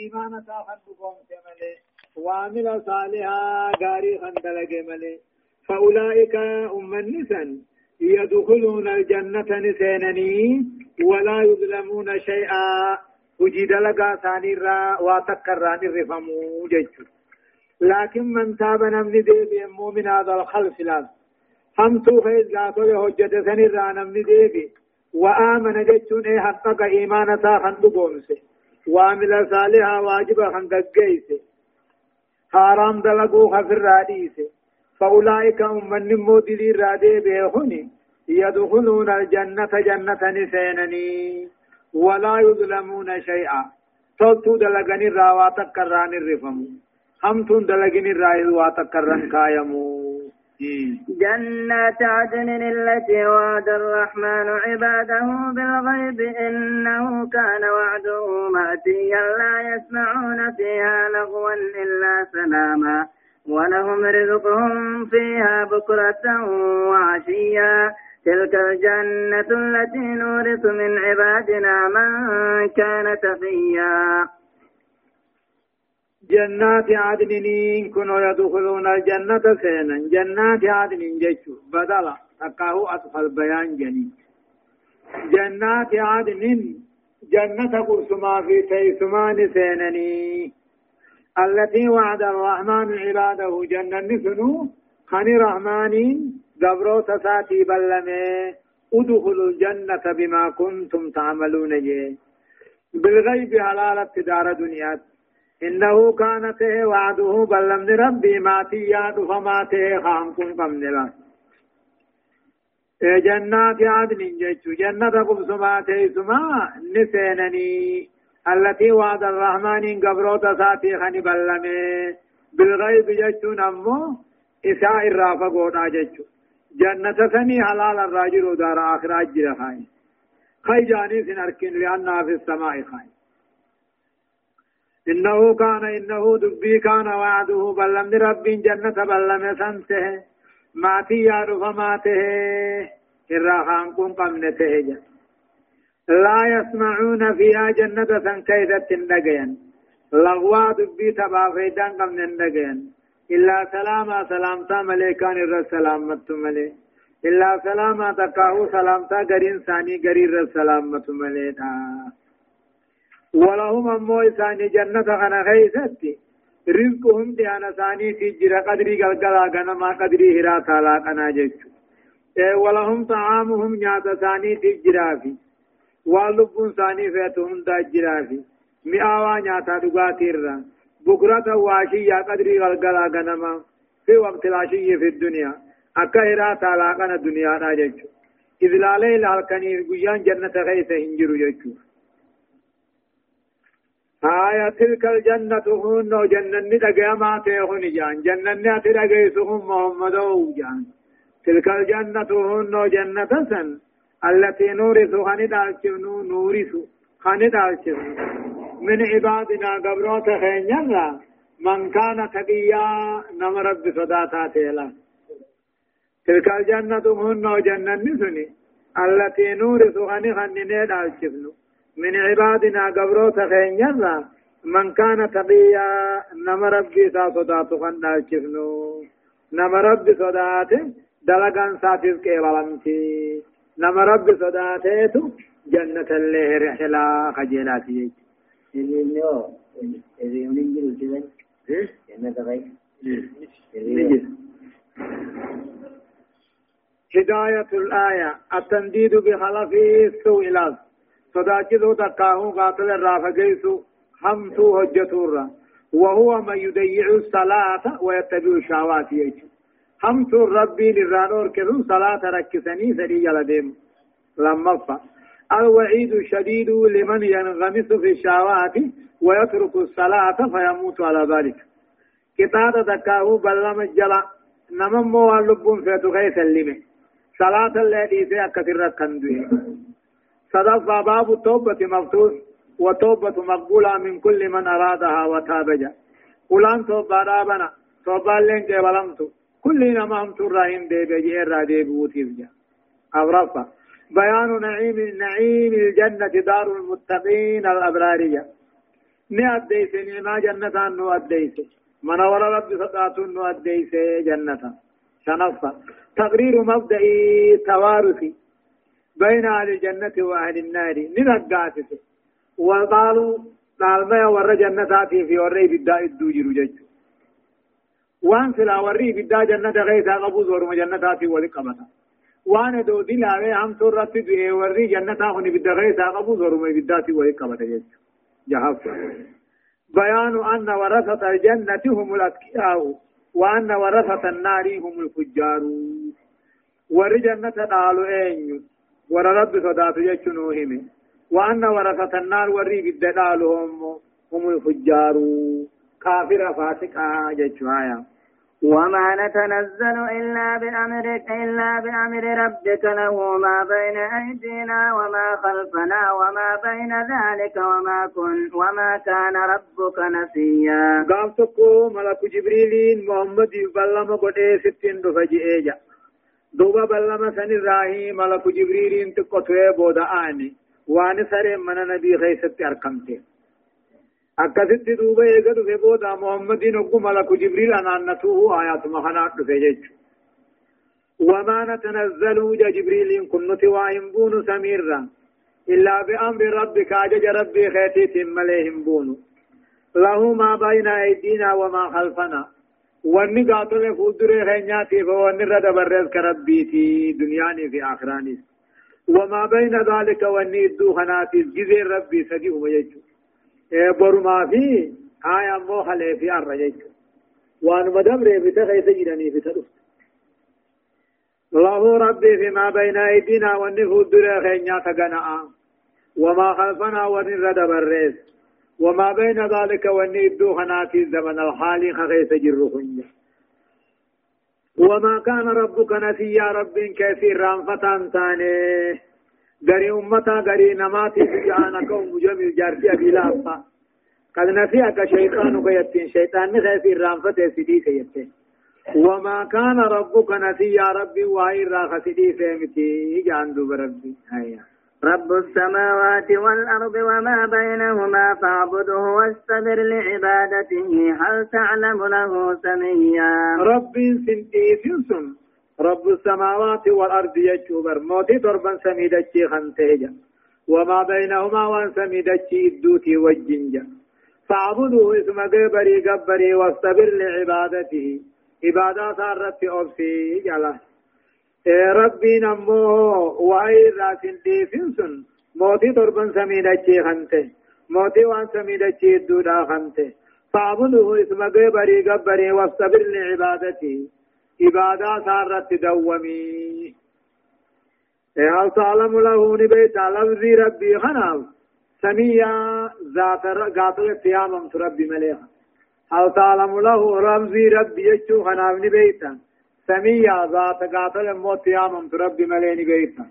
إيمان تاخن بقوم ملي وعمل صالحا غاري خندلق ملي فأولئك أم النسن يدخلون الجنة نسينني ولا يظلمون شيئا. وجد لقى ثاني را واتكران الرفمو جيجو لكن من تاب نمني دي بيمو من هذا الخلف لازم هم تو خيز لا تو هجة سني را نمني دي بي وآمن جيجون اي حقق إيمان تا بومسي وعمل صالحا واجب خندقيسي حرام دلقو خفر راديسي فأولئك هم من مودلي رادي بيهوني يدخلون الجنة جنة نسينني ولا يظلمون شيئا. توتو دلقني راواتك كران الرفم. همتون دلقني راواتك كران كايمو جنات عدن التي وعد الرحمن عباده بالغيب إنه كان وعده مأتيا لا يسمعون فيها لغوا إلا سلاما ولهم رزقهم فيها بكرة وعشيا. تلك الجنة التي نورث من عبادنا من كان تقيا. جنات عدن كنوا يدخلون الجنة سينا. جنات عدن جيشو. بدلا. تقاه أطفال بيان جني جنات عدن جنة قرسما في تيسمان سينني التي وعد الرحمن عباده جنة نسنو. خني رحمن دبرو تساتي بلمي. ادخلوا الجنة بما كنتم تعملون جي. بالغيب حلالة دار دنيا إنه كانت وعده بلمن ربي ماتيا فماته خامكم قمن له جنات عدن جيتشو جنة قبسماتي سما نسينني. التي وعد الرحمن قبروت ساتي خني بلمي بالغيب جيتشو نمو إساء الرافة قونا جيتشو جنة سني حلال الراجل دار آخر أجل خاين خي جاني سنركن لأنها في السماء خاين إنه كان إنه دبي كان وعده بلم رب جنة بلم سنته ماتي يا رفماته الراحان كن قمنته لا يسمعون فيها جنة سنكيدة النجين لغوا دبي تبا فيدان قمن النجين إلا سلاما سلامتا مليكان الرسلامة ملي. إلا سلاما تقاو سلامتا غرين ثاني غرير السلامة مليتا ولهم أمو إساني جنة خنا خيستي رزقهم ديانا ثاني في جرى قدري قلقلا غنما قدري هرا تالا قنا جيشو إيه ولهم طعامهم نياتا ثاني في جرافي واللبون ثاني فيتهم دا جرافي مئاوا نياتا دقاتي الرا بكرة واشي يا قدري قلقلا غنما في وقت العشي في الدنيا. أكا هرا تالا قنا دنيا نا جيشو إذ لا ليل هلكني قيان جنة خيسة هنجرو جيشو آية تلك الجنة هن جنة ندقى ما تيهن جان جنة ندقى سهم محمد جان۔ تلك الجنة هن جنة سن التي نورث خند الشنو نورث خند الشنو من عبادنا قبروت خينيا من كان تقيا نم رب صداتا تيلا تلك الجنة هن جنة سني التي نورث خند خند الشنو من عبادنا قبرو تخين يرى من كان تقيا نما ربي سا صداتو خنا شفنو نما ربي صداته دلقان ساتيس كيبالمتي. نما ربي صداتيتو جنة الله رحلا خجلاتي هداية الآية التنديد بخلف السوء الأرض صداجلو تقاهو قاتل الرافقيسو همتو هجتورا وهو من يضيع الصلاة ويتبع الشهوات يجي همتو ربي للرانور كذو صلاة ركسني سري يلديم لما فا الوعيد الشديد لمن ينغمس في الشهوات ويترك الصلاة فيموت على ذلك كتاب تقاهو بلما الجلا نمم موالبون فيتو غيث اللمه صلاة الذي في أكثر كندوه صدق باب التوبة مفتوح وتوبة مقبولة من كل من أرادها وتابجا قلان توبة رابنا توبة لين جبلمتو كل نما هم تراهن دي بجي را دي بوتيف جا. أغرفة بيان نعيم نعيم الجنة دار المتقين الأبرارية ني أديس نعما جنة نو أديس من ورى رب صدات نو أديس جنة شنفة تقرير مبدأ توارث بين أهل الجنة وأهل النار. من القاسس وقالوا نالما ورى جنتاتي في ورى بداء الدوجر جج. وأن سلا ورى بداء جنة غيثا قبوز ورم جنتاتي ولقبتا وأن دو دلاوي هم سورة دوئي ورى جنتا خني بداء غيثا قبوز ورم بداء ولقبتا جج. جهاز. بيان أن ورثة الجنة هم الأتقياء. وأن ورثة النار هم الفجار. ور جنة قالوا أين ور رب صدات يجنوهم وأن ورثة النار ور بد قالوا هم الفجار. كافر فاسق ججوايا. وما نتنزل إلا بأمرك إلا بأمر ربك له ما بين أيدينا وما خلفنا وما بين ذلك وما كن وما كان ربك نسيا. قام تكو ملك جبريل محمد بلما قد ستين إيجا دوبا بلما سن الراهي ملك جبريل تكو توي بودا آني وان سر من نبي خيست أركمته أكثت دوبا إيغا دفه بودا محمدين وقو ملك جبريل أنانته آيات مخنات جيش وما نتنزل جبريل كنت وإن سميرا إلا بأمر ربك أجج ربي خيتي تم لهم بونو. له ما بين أيدينا وما خلفنا. واني قاتل فودر خينياتي فواني رد برز كربيتي دنياني في آخراني وما بين ذلك واني الدو خناتي جزير ربي سديه ويجو برما في آية مو خلي في الرجيك وان مدبر بتخي سجدني في تدف الله ربي فيما بين أيدينا والنفود در خينيا تقنعا وما خلفنا ونرد بريس وما بين ذلك ونيدو خناتي الزمن الحالي خغيث جرخنيا وما كان ربك نسيا رب كثير رانفتان تانيه غري أمتا غري نماتي جانك ومجمل جارتي أبي لافا قد نسيك شيطان كيتين شيطان نخيسي الرانفة سيدي كيتين وما كان ربك نسيا ربي وهي راخ سيدي فهمتي جاندو بربي. هيا. رب السماوات والأرض وما بينهما فاعبده واستبر لعبادته هل تعلم له سميا. رب سنتي سنسن. رب السماوات والأرض يجوبر موتي ضربا سميدتي خنتيجا. وما بينهما وان سميدتي الدوتي والجنجا فاعبدوه اسم قبري قبري واستبر لعبادته. عبادات الرب أبسي جلا إيه ربي نمو وأي ذات ديفنسن موتي ضربا سميدتي خنته موتي وان سميدتي الدودا خنته فاعبدوه اسم قبري قبري واستبر لعبادته عبادة سارت دومي هل تعلم له نبيت لفظي ربي خناف سميا ذات قاتل قياما ربي مليها هل تعلم له رمزي ربي يجو خناف نبيتا سميا ذات قاتل موت قياما ربي مليها نبيتا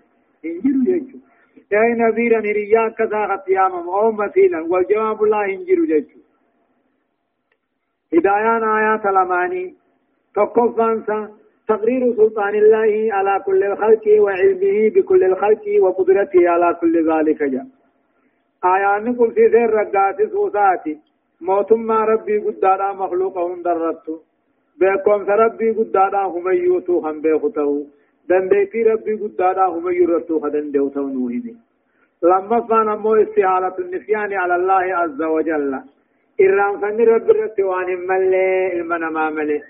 انجلو يجو يا نذيرا نريا كذا قياما أو مثيلا والجواب الله انجلو يجو هدايان آيات الأماني تقفانسا تقرير سلطان الله على كل الخلق وعلمه بكل الخلق وقدرته على كل ذلك جاء آيان كل في سير رقات سوساتي موتما ربي قدادا مخلوقهم درتو بكم ربي قدادا هم يوتو هم بيختو دنديتي ربي قدادا هم يرتو خدن دوتو نوهني لما فان مو استعالة النسيان على الله عز وجل إرام فن رب الرتوان ملي المنما ملي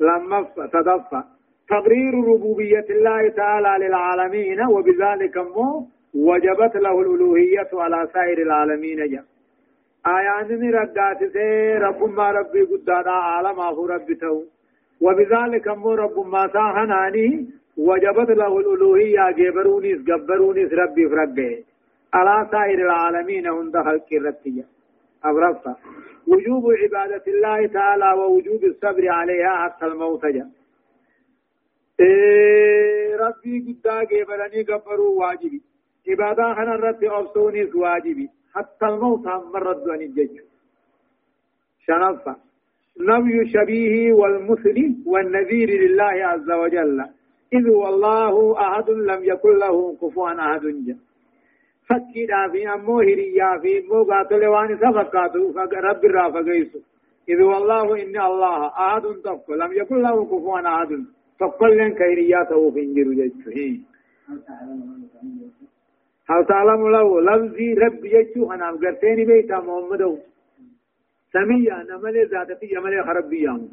لما تدفى تقرير ربوبية الله تعالى للعالمين وبذلك مو وجبت له الألوهية على سائر العالمين جاء آيات ردات سي رب ما ربي قدادا عالم أخو ربته وبذلك مو رب ما ساهناني وجبت له الألوهية جبرونيس جبرونيس ربي فرقه على سائر العالمين عند خلق الرتية أبرفة وجوب عبادة الله تعالى ووجوب الصبر عليها حتى الموت جاء إيه ربي قد قبلني قبروا واجبي عبادة خنا رب أبصوني واجبي حتى الموت مرد عن الجج شنفة نبي شبيه والمثل والنذير لله عز وجل. إذ والله أحد لم يكن له كفوا أحد. جاء فكي في أمو هريا في أمو قاتل وان سفقاتو رب الرافة قيسو إذ والله إن الله أحد تقو لم يكن له كفوا أحد. تقو لن كيرياته في انجر جيسو هل تعلم له لفظي رب جيسو أنا أمقرتيني بيتا محمد سميا نملي ذاتتي يملي خربيا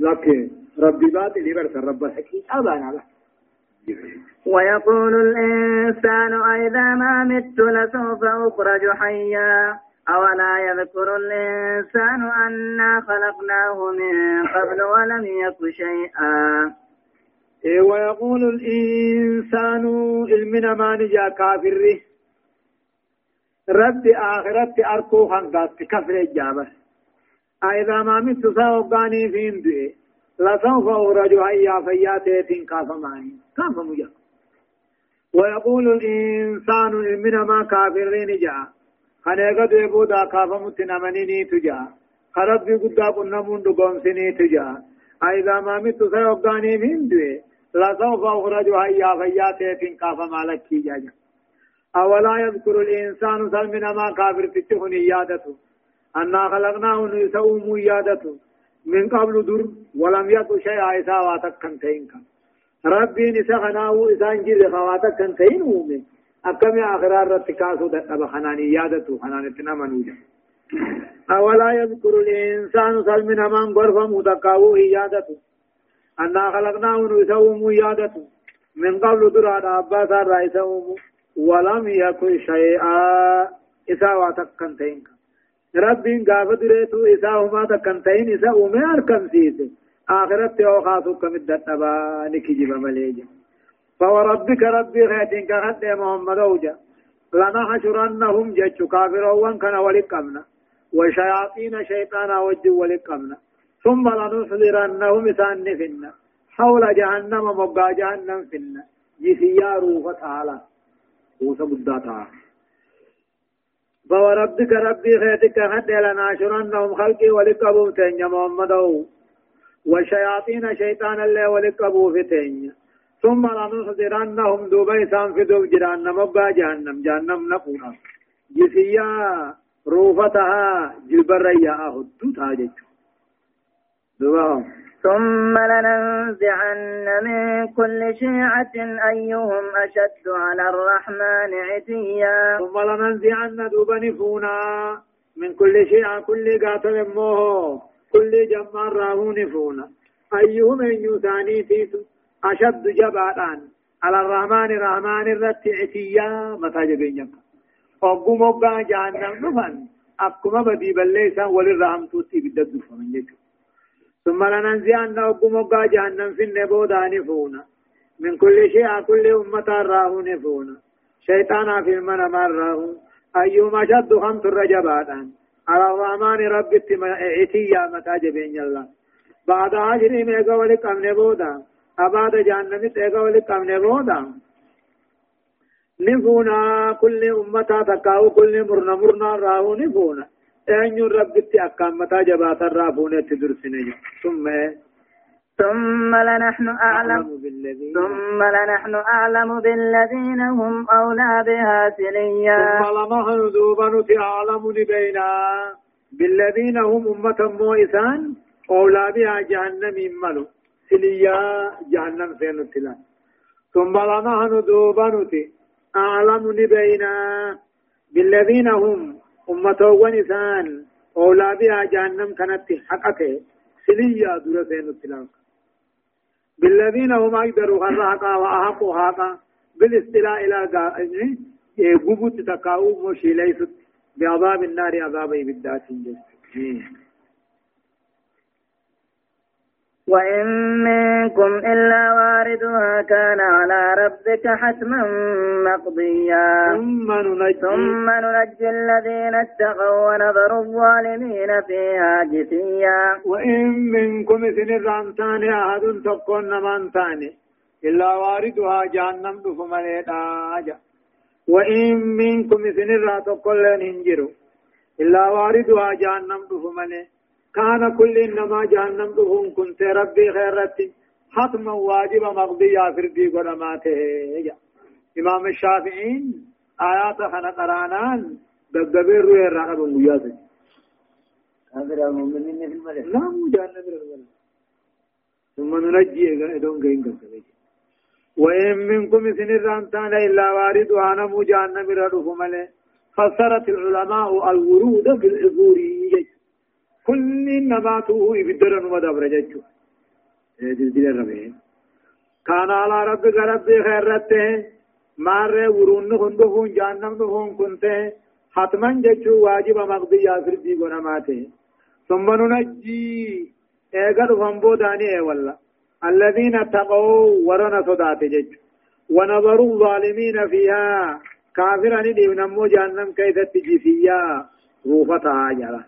لكن ربي باطل يبرس رب الحكيم أبانا له ويقول الإنسان أئذا ما مت لسوف أخرج حيا. أولا يذكر الإنسان أنا خلقناه من قبل ولم يك شيئا. إيه ويقول الإنسان إلمنا ما نجا كافر. رد آخرت أركو خنقات كفر الجابة أئذا ما مت سوقاني في اندئ لسوف أخرج حيا فياتي كاف ماني كاف مجا. ويقول الإنسان من ما كافرين جاء خنيقة ديبودا كاف متنمنيني تجا. خرب بي قد قلنا من دقوم سني تجا. أيضا ما مت سيوقاني من دوي لسوف أخرج حيا فياتي كاف مالك جاجا أولا يذكر الإنسان سلمنا ما كافر تتهن يادته أنا خلقناه نسوم يادته من قبل در ولم يكن شيئا إسا واتكن تينك ربي نسخناه إسا انجل خواتكن تين أومي. أكم آخرار رتكاسو دقب خناني يادتو خناني تنمنوجا أولا يذكر الإنسان سلمنا من غرف متقاوه يادتو أنا خلقناه نسوم يادتو من قبل در أباس الرئيسهم ولم يكن شيئا. إسا واتكن تينك. ربين غافة دريتو إسا هما تكنتين إسا أمي أركم سيسي. آخرت أو خاصو كمدة تبا نكجب مليجا فوربك ربي خيتين كخد محمد أوجا. لنحشرنهم جتشو كافرون كان ولقمنا وشياطين شيطانا وجه ولقمنا ثم لنحضرنهم إسان نفنا حول جهنم مبقى جهنم فينا جسيا روح تعالى. روح بدا تعالى. فوربك ربي خيتك حتى لناشرنهم خلقي ولقبوا تنيا محمد. والشياطين شيطان الله ولقبوا في تنيا ثم لنحضرنهم دوبي سان في دوب جران مبا جهنم. جهنم نفونا جسيا روفتها جبريا أهدو تاجج دوبهم ثم لننزعن من كل شيعة أيهم أشد على الرحمن عتيا. ثم لننزعن دوبا فونا من كل شيعة كل قاتل موه كل جمار راهون فونا. أيهم يثاني فيتو أشد جباران على الرحمن الرحمن الرت عتيا متى جبين أقوم أبقى جهنم نفن. أقوم بدي بليسا وللرحم توتي بدد فمن يجب ثم لننزعن أقوم وقا جهنم في النبودا نفونا. من كل شيء كل أمة راه نفونا. شيطانا في المنام راه أيما شد خمس الرجبات على الرحمن رب اتيا متى جبين الله بعد عشر ميغا ولك أمن بودا أباد جهنم تيغا ولك أمن بودا نفونا كل أمة تكاو كل مرنا مرنا راه نفونا. أن ربك أكام متى جبات الرافون تدرسني ثم ثم لنحن أعلم ثم لنحن أعلم بالذين هم أولى بها سليا ثم لنحن ذوبا أعلم بينا بالذين هم أمة موئسان أولى بها جهنم ملو سليا جهنم سينتلا ثم لنحن ذوبا أعلم بينا بالذين هم أمتوان إسان أولى بها جهنم كانت حقته سليا دور سين التلاق بالذين هم أقدروا خرحقا وأحقوا حقا بالاستلاء إلى قبوت تقاوم وشي ليست بعذاب النار عذاب بالذات جزء وإن منكم إلا واردها كان على ربك حتما مقضيا. ثم ننجي. ثم ننجي الذين اتقوا ونذر الظالمين فيها جثيا. وإن منكم سن الرانتان أحد تكون من إلا واردها جهنم دفم ليتاجا وإن منكم سن الرانتان لن إلا واردها جهنم دفم ليتاجا كان كل إنما جهنم دهون كنت ربي خيرتي حتما واجب مقضية فردي قدماته إمام الشافعين آيات خنا قرانان دقبير روي الرعب مجاز كافر المؤمنين في الملك. لا مجاز نبر الملك ثم ننجي إدون قين قبل وإن منكم سنر رانتان إلا وارد وأنا مجاز نبر رفمله فسرت العلماء الورود في كل نباته يبدرن مدبر ججو دل الربيع كان على ربك ربي خيرته مار ورون هندفون جانم دفون كنته حتما جچو واجب مقضي ياسر دي غنماته ثم ننجي. اگر فنبو داني والله. الذين اتقوا ورنا صدات جچ. ونظر الظالمين فيها. كافرا دي نمو جهنم كيف تجفيا روفتها جرا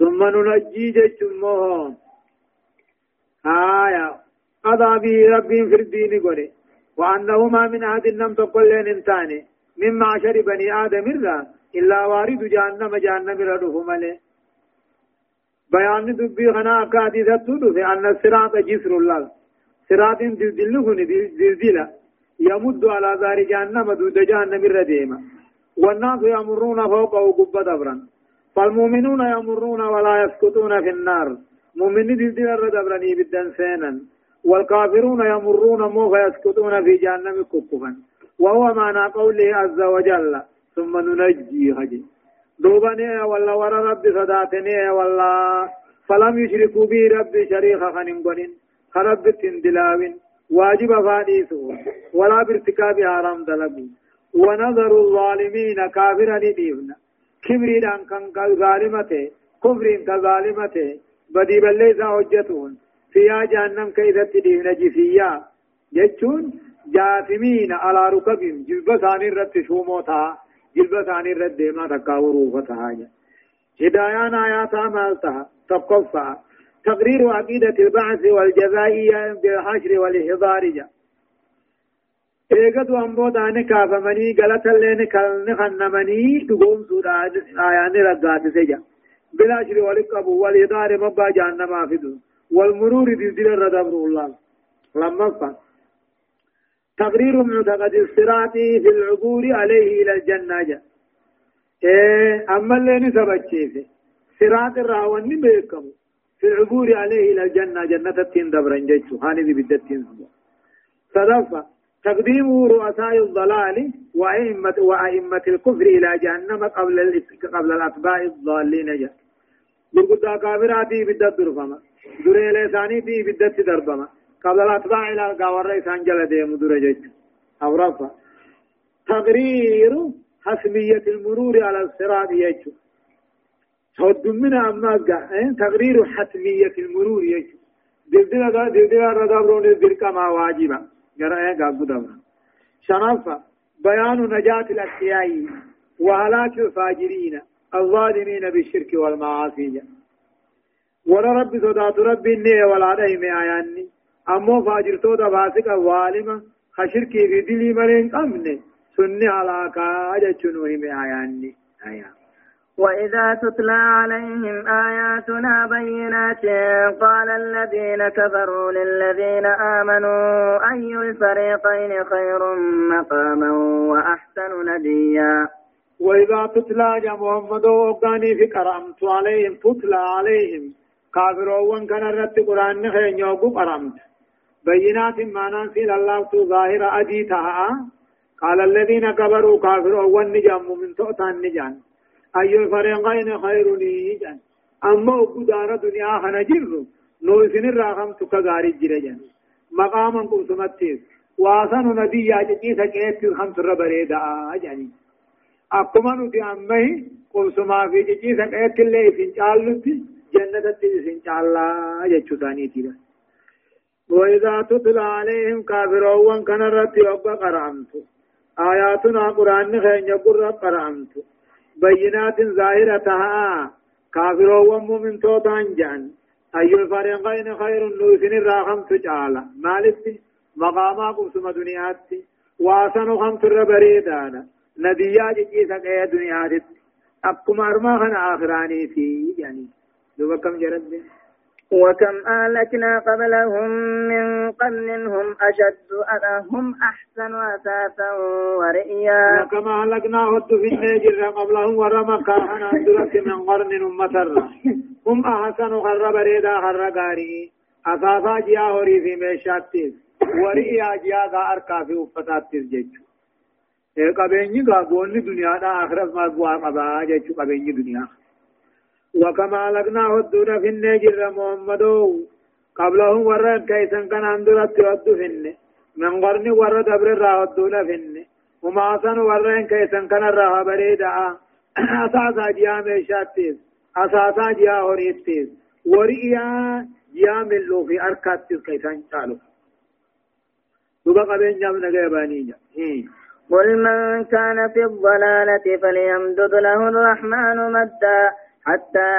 ثم ننجي مو آية. قضى به رب في الدين قولي. وأنه ما من أحد لم تقل لين انتاني. من معشر بني آدم الرا إلا وارد جهنم جهنم ردف ملي. بيان دبي خنا أكادي ذاتو في أن الصراط جسر الله. صراط دلدلهن دلدلا يمد على ذار جهنم دود جهنم الرديمة. والناس يمرون فوقه قبة دبرا. فالمؤمنون يمرون ولا يسكتون في النار. مؤمنين دلدلا ردبرني بالدن سينا والكافرون يمرون مو فيسكتون في جهنم كففا. وهو معنى قوله عز وجل ثم ننجي هجي. دوبني ولا ورا رب صداتني ولا. فلم يشركوا بي رب شريخا خننقنين خرب تندلاوين. واجب فاديسو ولا بارتكاب حرام دلبو ونظر الظالمين كافرا لديونا كبريدان كان كظالمته كفرين كظالمته بدي بليسا حجتون فيها جهنم كيف تدين جفيا جتون جاثمين على ركبهم جلب ثاني رت شوموتا جلب ثاني رت ديما تكاورو فتها هدايان آيات مالتها تقفى تقرير عقيدة البعث والجزائية بالحشر والإحضار eegatu ammoo taane kaafamanii galata illee kalni kannamanii dhugoomsuudhaan aayaanni raggaatise jira bila shiri wali qabu wal hidaare mabbaa jaannamaa fidu wal muruuri dildila irra dabru ullaan lammaffaa تقرير معتقد الصراط في العبور عليه إلى الجنة جاء إيه أما اللي نسبت شيء صراط الراوان بيكم في العبور عليه إلى الجنة جنة التين دبرن جيتو هاني دي بدتين صدفة تقديم رؤساء الضلال وأئمة وأئمة الكفر إلى جهنم قبل قبل الأتباع الضالين جاء برقدا كافراتي بدت درفما دري لساني في بدت دربما قبل الأتباع إلى قاور إسان جل ديم درجت أو رفع تقرير حسمية المرور على الصراط يجو تود من أما تقرير حتمية المرور يجو دلدل دلدل الردابرون الدرك ما واجبا جرى قابو دبر شرفة بيان نجاة الأشياء وهلاك الفاجرين الظالمين بالشرك والمعاصي. ورا ربي صدات ربي إني ولا دهم آياني أمو فاجر تودا باسك الظالمة خشركي في دلي ملين قمني سني علاقا جتشنوهم آياني آيان وإذا تتلى عليهم آياتنا بينات قال الذين كفروا للذين آمنوا أي الفريقين خير مقاما وأحسن نديا وإذا تتلى يا محمد وقاني في قرأمت عليهم تتلى عليهم كافرون كان رت قرآن خين يوقو قرأمت بينات ما ننسل الله ظاهر أديتها قال الذين كفروا كافرون نجام من تؤتان نجان أي الفريقين خير نيجان أما أقدار دنيا خنجر نو سن الرحم تكغاري جرجان مقاما قمتمتيس واسن نبي ياجي سكيت خمس ربريدا جاني. أكما نتي أمه قمسما في جي سكيت اللي سنجالتي جنة سنجالا يجتاني تيرا وإذا تتلى عليهم كافرون كان رتي أبقى قرأمت آياتنا قرآن خين يقر قرأمت بينات ظاهرتها كافر ومؤمن توتان جان. أي الفريقين خير نوسن الراخم تجعل. مالك مقاماكم ثم دنياتي واسن خمس الربريدانا نبيا جيسا قيا دنياتي أبكم أرما خن يعني كم جرد. وكم أهلكنا قبلهم من قرن هم أشد هم أحسن أثاثا ورئيا. وكم أهلكنا هد في النجر قبلهم ورمى كاهنا أدرك من قرن أمتر هم أحسن خر بريدا خر قاري أثاثا جيا هوري في ميشاتيس ورئيا جيا غا أركا في أفتاتيس جيجو qabeenyi gaabonni duniyaadha akhiras maal bu'aa qabaa jechuu qabeenyi duniyaa وكما لقنا ودونا في النجر محمد. قبلهم ورد كيسا كان اندرت ود فين من قرن ورد دبر را ودونا فين وما سن ورد كيسا كان را بريدا أساسا جيا مشاتيس أساسا جيا هوريتيس وريا جيا ملو في اركاتيس كيسا چالو دوبا قبين جام نگه جا. قل من كان في الضلالة فليمدد له الرحمن مدا. حتى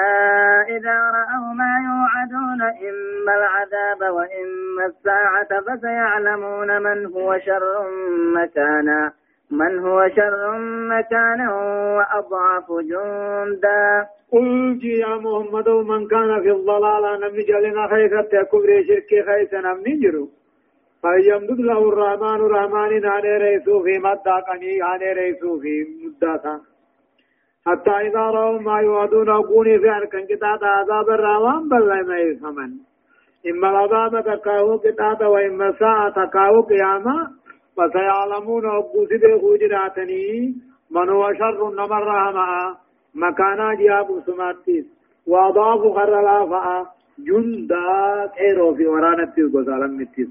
إذا رأوا ما يوعدون إما العذاب وإما الساعة فسيعلمون من هو شر مكانا. من هو شر مكانا وأضعف جندا. قل يا محمد من كان في الضلال نمني جلنا خيثة كبر شرك خيثة نمني جرو فيمدد له الرحمن ناني ريسو في مدى قني ريسو في مدى حتى إذا رأوا ما يوعدون أقوني في أركان كتاب عذاب الروان بل ما يفهمن. إما العذاب تكاو كتاب وإما ساعة تكاو قيامة فسيعلمون أبو سيدي خوجراتني من هو شر نمر رحمة. مكانا جياب سماتيس وأضاف خر لافا جندا كيرو في ورانا تيس غزالا متيس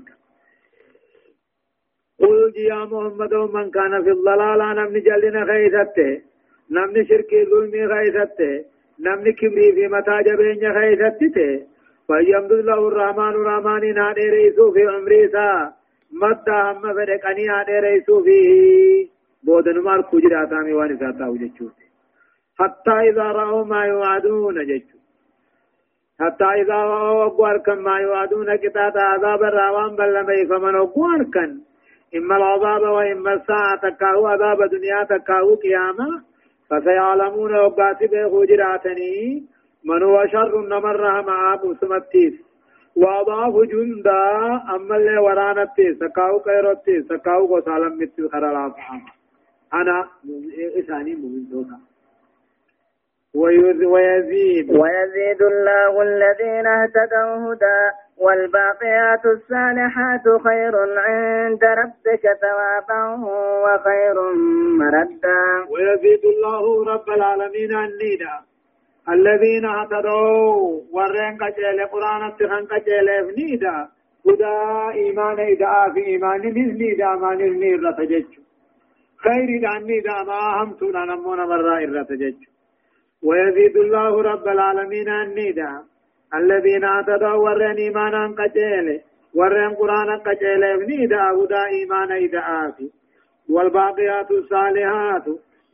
قل يا محمد من كان في الضلال أنا من جلنا خيثته. نمني شركي ظلمي غيثته نمني كبري في متى جبين غيثته فيمدد له الرحمن الرحمن نادي ريسو في عمريسا مدى هم فرقني نادي ريسو فيه بودن مار كجرا تامي واني ساتا وجچوت حتى إذا رأوا ما يوعدون جچو حتى إذا رأوا أقوار كم ما يوعدون كتاب عذاب الروان بل لم يفمن أقوار كان إما العذاب وإما الساعة تكاو عذاب دنيا تكاو قيامة فسيعلمون وقات بيخو جراتني من هو شر نمر مع مسمتيس وأضاف جندا أما اللي ورانتي سكاو كيروتي سكاو وسالم مثل خرال أنا إساني مؤمن دوكا ويزيد. ويزيد الله الذين اهتدوا هدى. والباقيات الصالحات خير عند ربك ثوابا وخير مردا. ويزيد الله رب العالمين النيدا الذين اهتدوا ورين قجل قرآن التخن قجل افنيدا هدى إيمان إدعاء في إيمان نزنيدا ما نزني الرتجج خير دعني ما هم تونا نمون مرة الرتجج ويزيد الله رب العالمين النيدا الذين اعتدوا ورن ايمانا قجيل ورن قرانا قجيل ابني داودا ايمانا ايدعافي والباقيات الصالحات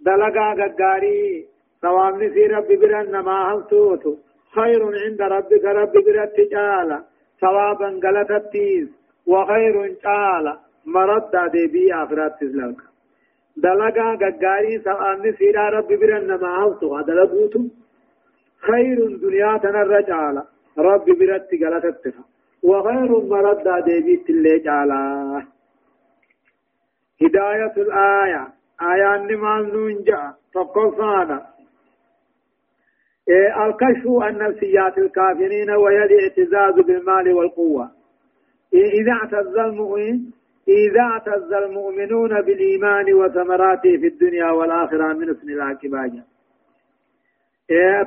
دلقا قداري ثواب نسي رب برن ما هفتوت خير عند ربك رب برت جالا. ثوابا قلتتيز وخير جالا. مرد دي آخرات تزلق. دلقا قداري ثواب نسي رب برن ما هفتو دلقوتو خير دنيا تنرجال رب برت قلتت وخير مرد ديبيت اللي جالا. هداية الآية. آية نمان نونجا فقصانا إيه الكشف عن نفسيات الكافرين وهي الاعتزاز بالمال والقوة. إيه إذا اعتز المؤمن إذا اعتز المؤمنون بالإيمان وثمراته في الدنيا والآخرة من اسم العاقبة.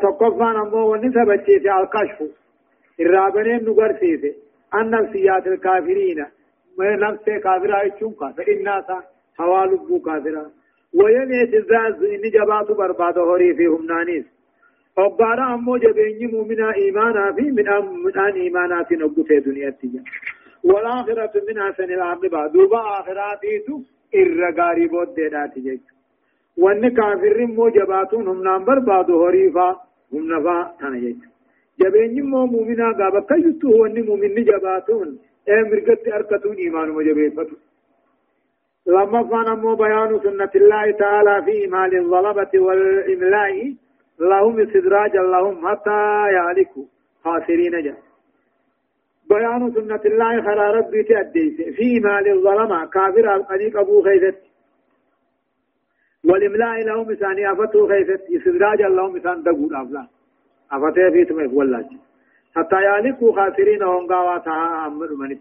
تقفان أمو ونسبة في الكشف الرابنين نقرسيسي عن نفسيات الكافرين نفس كافرة يتشون فإناس حوالبو كافرة ويمي تزاز إن جبات برباد هوري فيهم نانيس أبارا أمو جبيني مؤمنا إيمانا في من أم من أن إيمانا في نبو في دنيا تيجا والآخرة من حسن العاقبة دوبا آخراتيتو إرغاري بود ديناتي جيجو wanni kaafirri immoo jabaatuun humnaan barbaadu horiifaa humnafaa tana jechuudha. Jabeenyi immoo muuminaa gaa bakka jirtu wanni muuminni jabaatuun ee mirgatti harkatuun imaanuma jabeeffatu. لما أمو بيان سنة الله تعالى في إمال الظلمة والإملاء لهم استدراجا لهم حتى يهلكوا خاسرين جاء بيان سنة الله خرى ربي تأديس في مال الظلمة كافر القديق أبو خيثت والإملاء لهم إساني أفتو خيثت إسدراج لهم إسان دقود أفلا أفتو في تمه والله. حتى يالكوا خاسرين هم قاواتها أمر من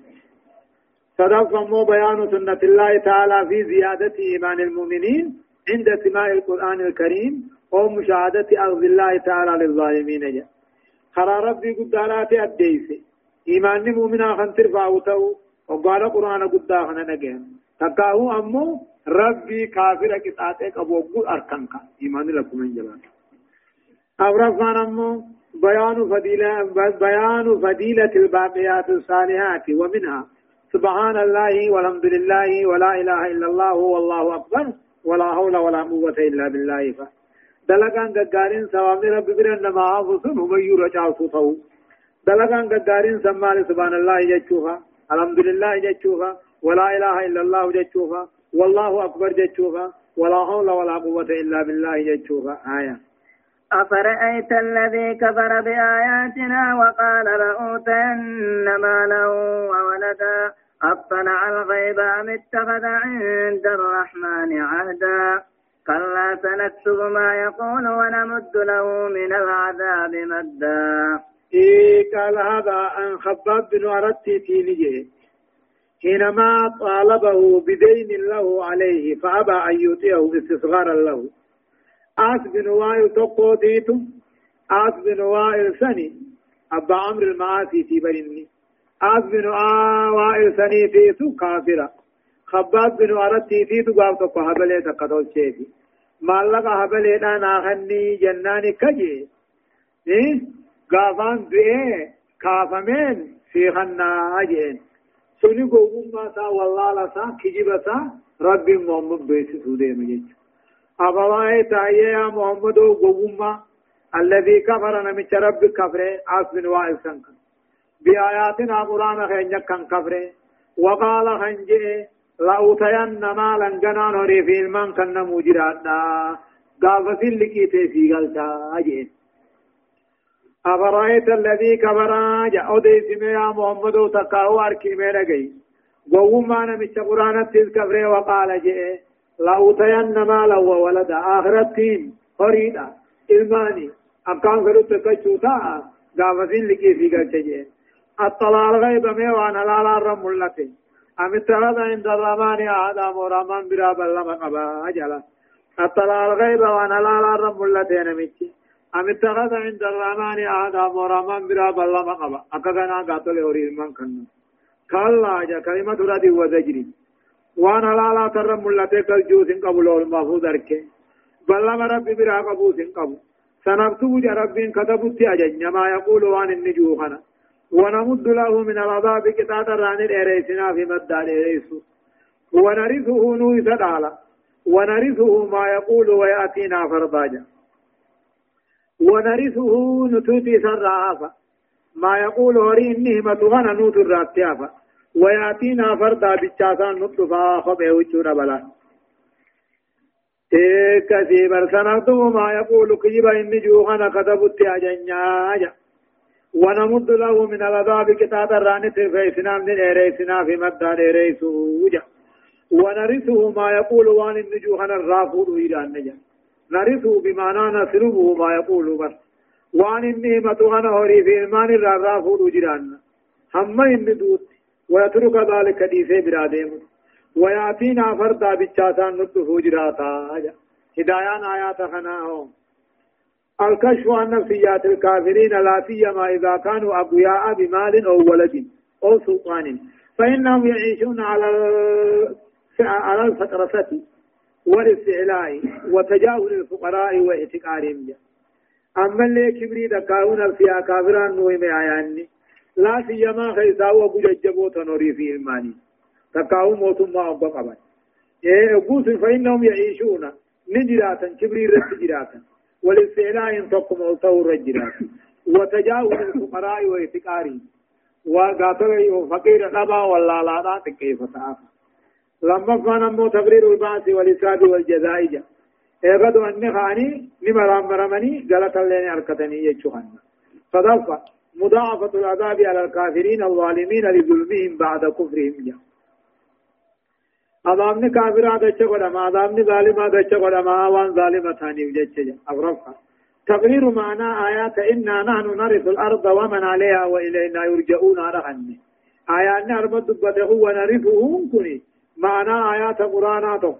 مو بيان سنة الله تعالى في زيادة إيمان المؤمنين عند سماع القرآن الكريم ومشاهدة أرض الله تعالى للظالمين. جاء خرى ربي قدالات أديسي. إيمان مؤمنا خنتر فاوتو وقال قرآن قد خنا نجهم تكاهو أمو ربي كافر كتاتك أبو قول أركنك إيمان لكم من جلال أورفان أمو بيان فضيلة بيان فضيلة الباقيات الصالحات ومنها سبحان الله والحمد لله ولا إله إلا الله والله أكبر ولا حول ولا قوة إلا بالله ف دلقان قارين سوامي رب برن ما حافظن هم يرجع صوته دلقان قدارين سمال سبحان الله جتشوها الحمد لله جتشوها ولا إله إلا الله جتشوها والله أكبر جتشوها ولا حول ولا قوة إلا بالله جتشوها آية. أفرأيت الذي كفر بآياتنا وقال لأوتين مالا وولدا؟ أطلع الغيب أم اتخذ عند الرحمن عهدا؟ كلا سنكتب ما يقول ونمد له من العذاب مدا. إيه قال هذا أن خباب بن أردت تينيه حينما طالبه بدين له عليه فأبى أن يطيعه استصغارا له. آس بن وائل تقوتيت آس بن وائل سني. أبا عمرو المعاصي في برني آس بن وائل سني تيتو كافرة خباب بن أردت تيتو قاب تقو هبلي تقتل شيفي مالك هبلي دانا خني جناني كجي. إيه؟ غافان بيه كافمين في خنا أجين سوني قوم ما سا والله لا سا كجيبا سا ربي محمد بيس سودي مجيج أبواي تايي يا محمد قوم ما الذي كفر نمچ رب كفر آسبن وائل سنك بآياتنا قرآن خينجا كان كفر وقال خنجي لأوتين مالا جنان هري في المن كان مجرات غافة لكي تيسي غلتا أجين أفرأيت الذي كبر جاء أديس يا محمد تقاو أركي ميرا جي. وهما نمشى قرآن تلك وقال جئ لأوتين مالا وولدا آخرتين فريدا. إلماني. أكان فرد تكشوتا غافزين لكي في قلت اطلع الغيب ميوان لا لا رم اللتي أم اتخذ عند الرحمن آدم ورمان برا بلما قبا أجلا اطلع الغيب وأنا لا لا رم اللتي نمشي. أم اتخذ عند الرحمن أحدا مرمان برا بلا مقبا. أكغنا قاتل أوري من كنا كلا جا كلمة ردي وزجري. وأنا لا لا ترم ملتك الجوز قبل المفروض أركي بلا رب برا قبوس قبو سنكتب جا رب كتبت أجن ما يقول وان النجوخنا ونمد له من العذاب كتاب ران الإريسنا في مدى الإريسو ونرثه نوي سدالا ونرثه ما يقول ويأتينا فرضاجا ونرثه نتوتي سرعافا. ما يقول هري إنه متغنى نوت الراتيافا ويأتينا فردا بچاسان نطفا خبه وچونا بلا. كسي برسنتم ما يقول كيبا إني جوغنا كتبت أجنيا ونمد له من العذاب كتاب الرانت فيسنا من إريسنا في مدى إريسوجا ونرثه ما يقول وان النجوهنا الرافور إلى النجا نرثه بمعنى نسلبه ما يقول بس. وان النعمة غنى هوري في إيمان الرافع فود جيران هم إن دوت. ويترك ذلك ديسه برادهم ويأتينا فردا بچاسان نطفو جراتا هدايان آيات خناهم الكشف عن نفسيات الكافرين لا سيما إذا كانوا أقوياء بمال أو ولد أو سلطان. فإنهم يعيشون على على الفترة والإستعلاء وتجاهل الفقراء واحتقارهم أما اللي كبري دكاون فيها كافران نوي ميعياني لا سيما خيسا وبججبو تنوري في إيماني تكاو موتم ما أبقى قبل. إيه أقوس فإنهم يعيشون. نجراتا كبري رد جراتا. والإستعلاء تقم ألتو رجراتا وتجاهل الفقراء واحتقارهم وقاتل فقير نبا ولا لا لا كيف تعافى لما كان مو تقرير البعث والإسراب والجزاء جاء إيغدو أن خاني لما رام رمني غلط اللين أركتني يجوهن صدفة مضاعفة العذاب على الكافرين الظالمين لظلمهم بعد كفرهم. جاء عذابني كافر هذا شغل ما عذابني ظالم هذا شغل ما وان ظالم ثاني وجدت أغرفها تقرير معنى آيات إنا نحن نرث الأرض ومن عليها وإلينا يرجعون رغني آيات أربد دبته ونرثه كني معنى آيات قرآناته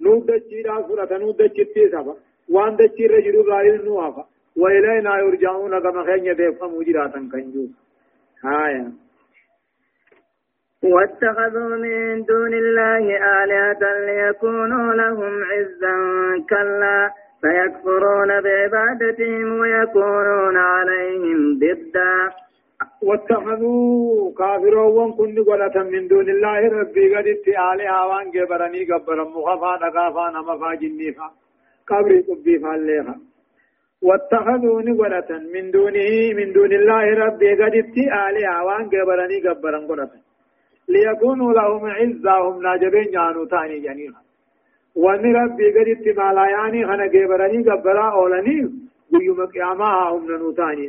نود الجيرا سورة نود الجتي سبا وان دجي رجل غير نوافا وإلينا يرجعون كما خين يدفع مجراتا كنجو آية واتخذوا من دون الله آلهة ليكونوا لهم عزا كلا فيكفرون بعبادتهم ويكونون عليهم ضدا. واتخذوا كافرون كن قلة من دون الله. ربي قد اتعالي آوان جبرني قبرا مخفا نقافا نمفا جنيفا. قبري قبي فالليها واتخذوا نقلة من دونه من دون الله. ربي قد اتعالي آوان جبرني قبرا قلة ليكونوا لهم عزا هم ناجبين جانو تاني جنيها وأن ربي قد اتمالا يعني خنا جبرني قبرا أولاني. ويوم قياما هم ننوتاني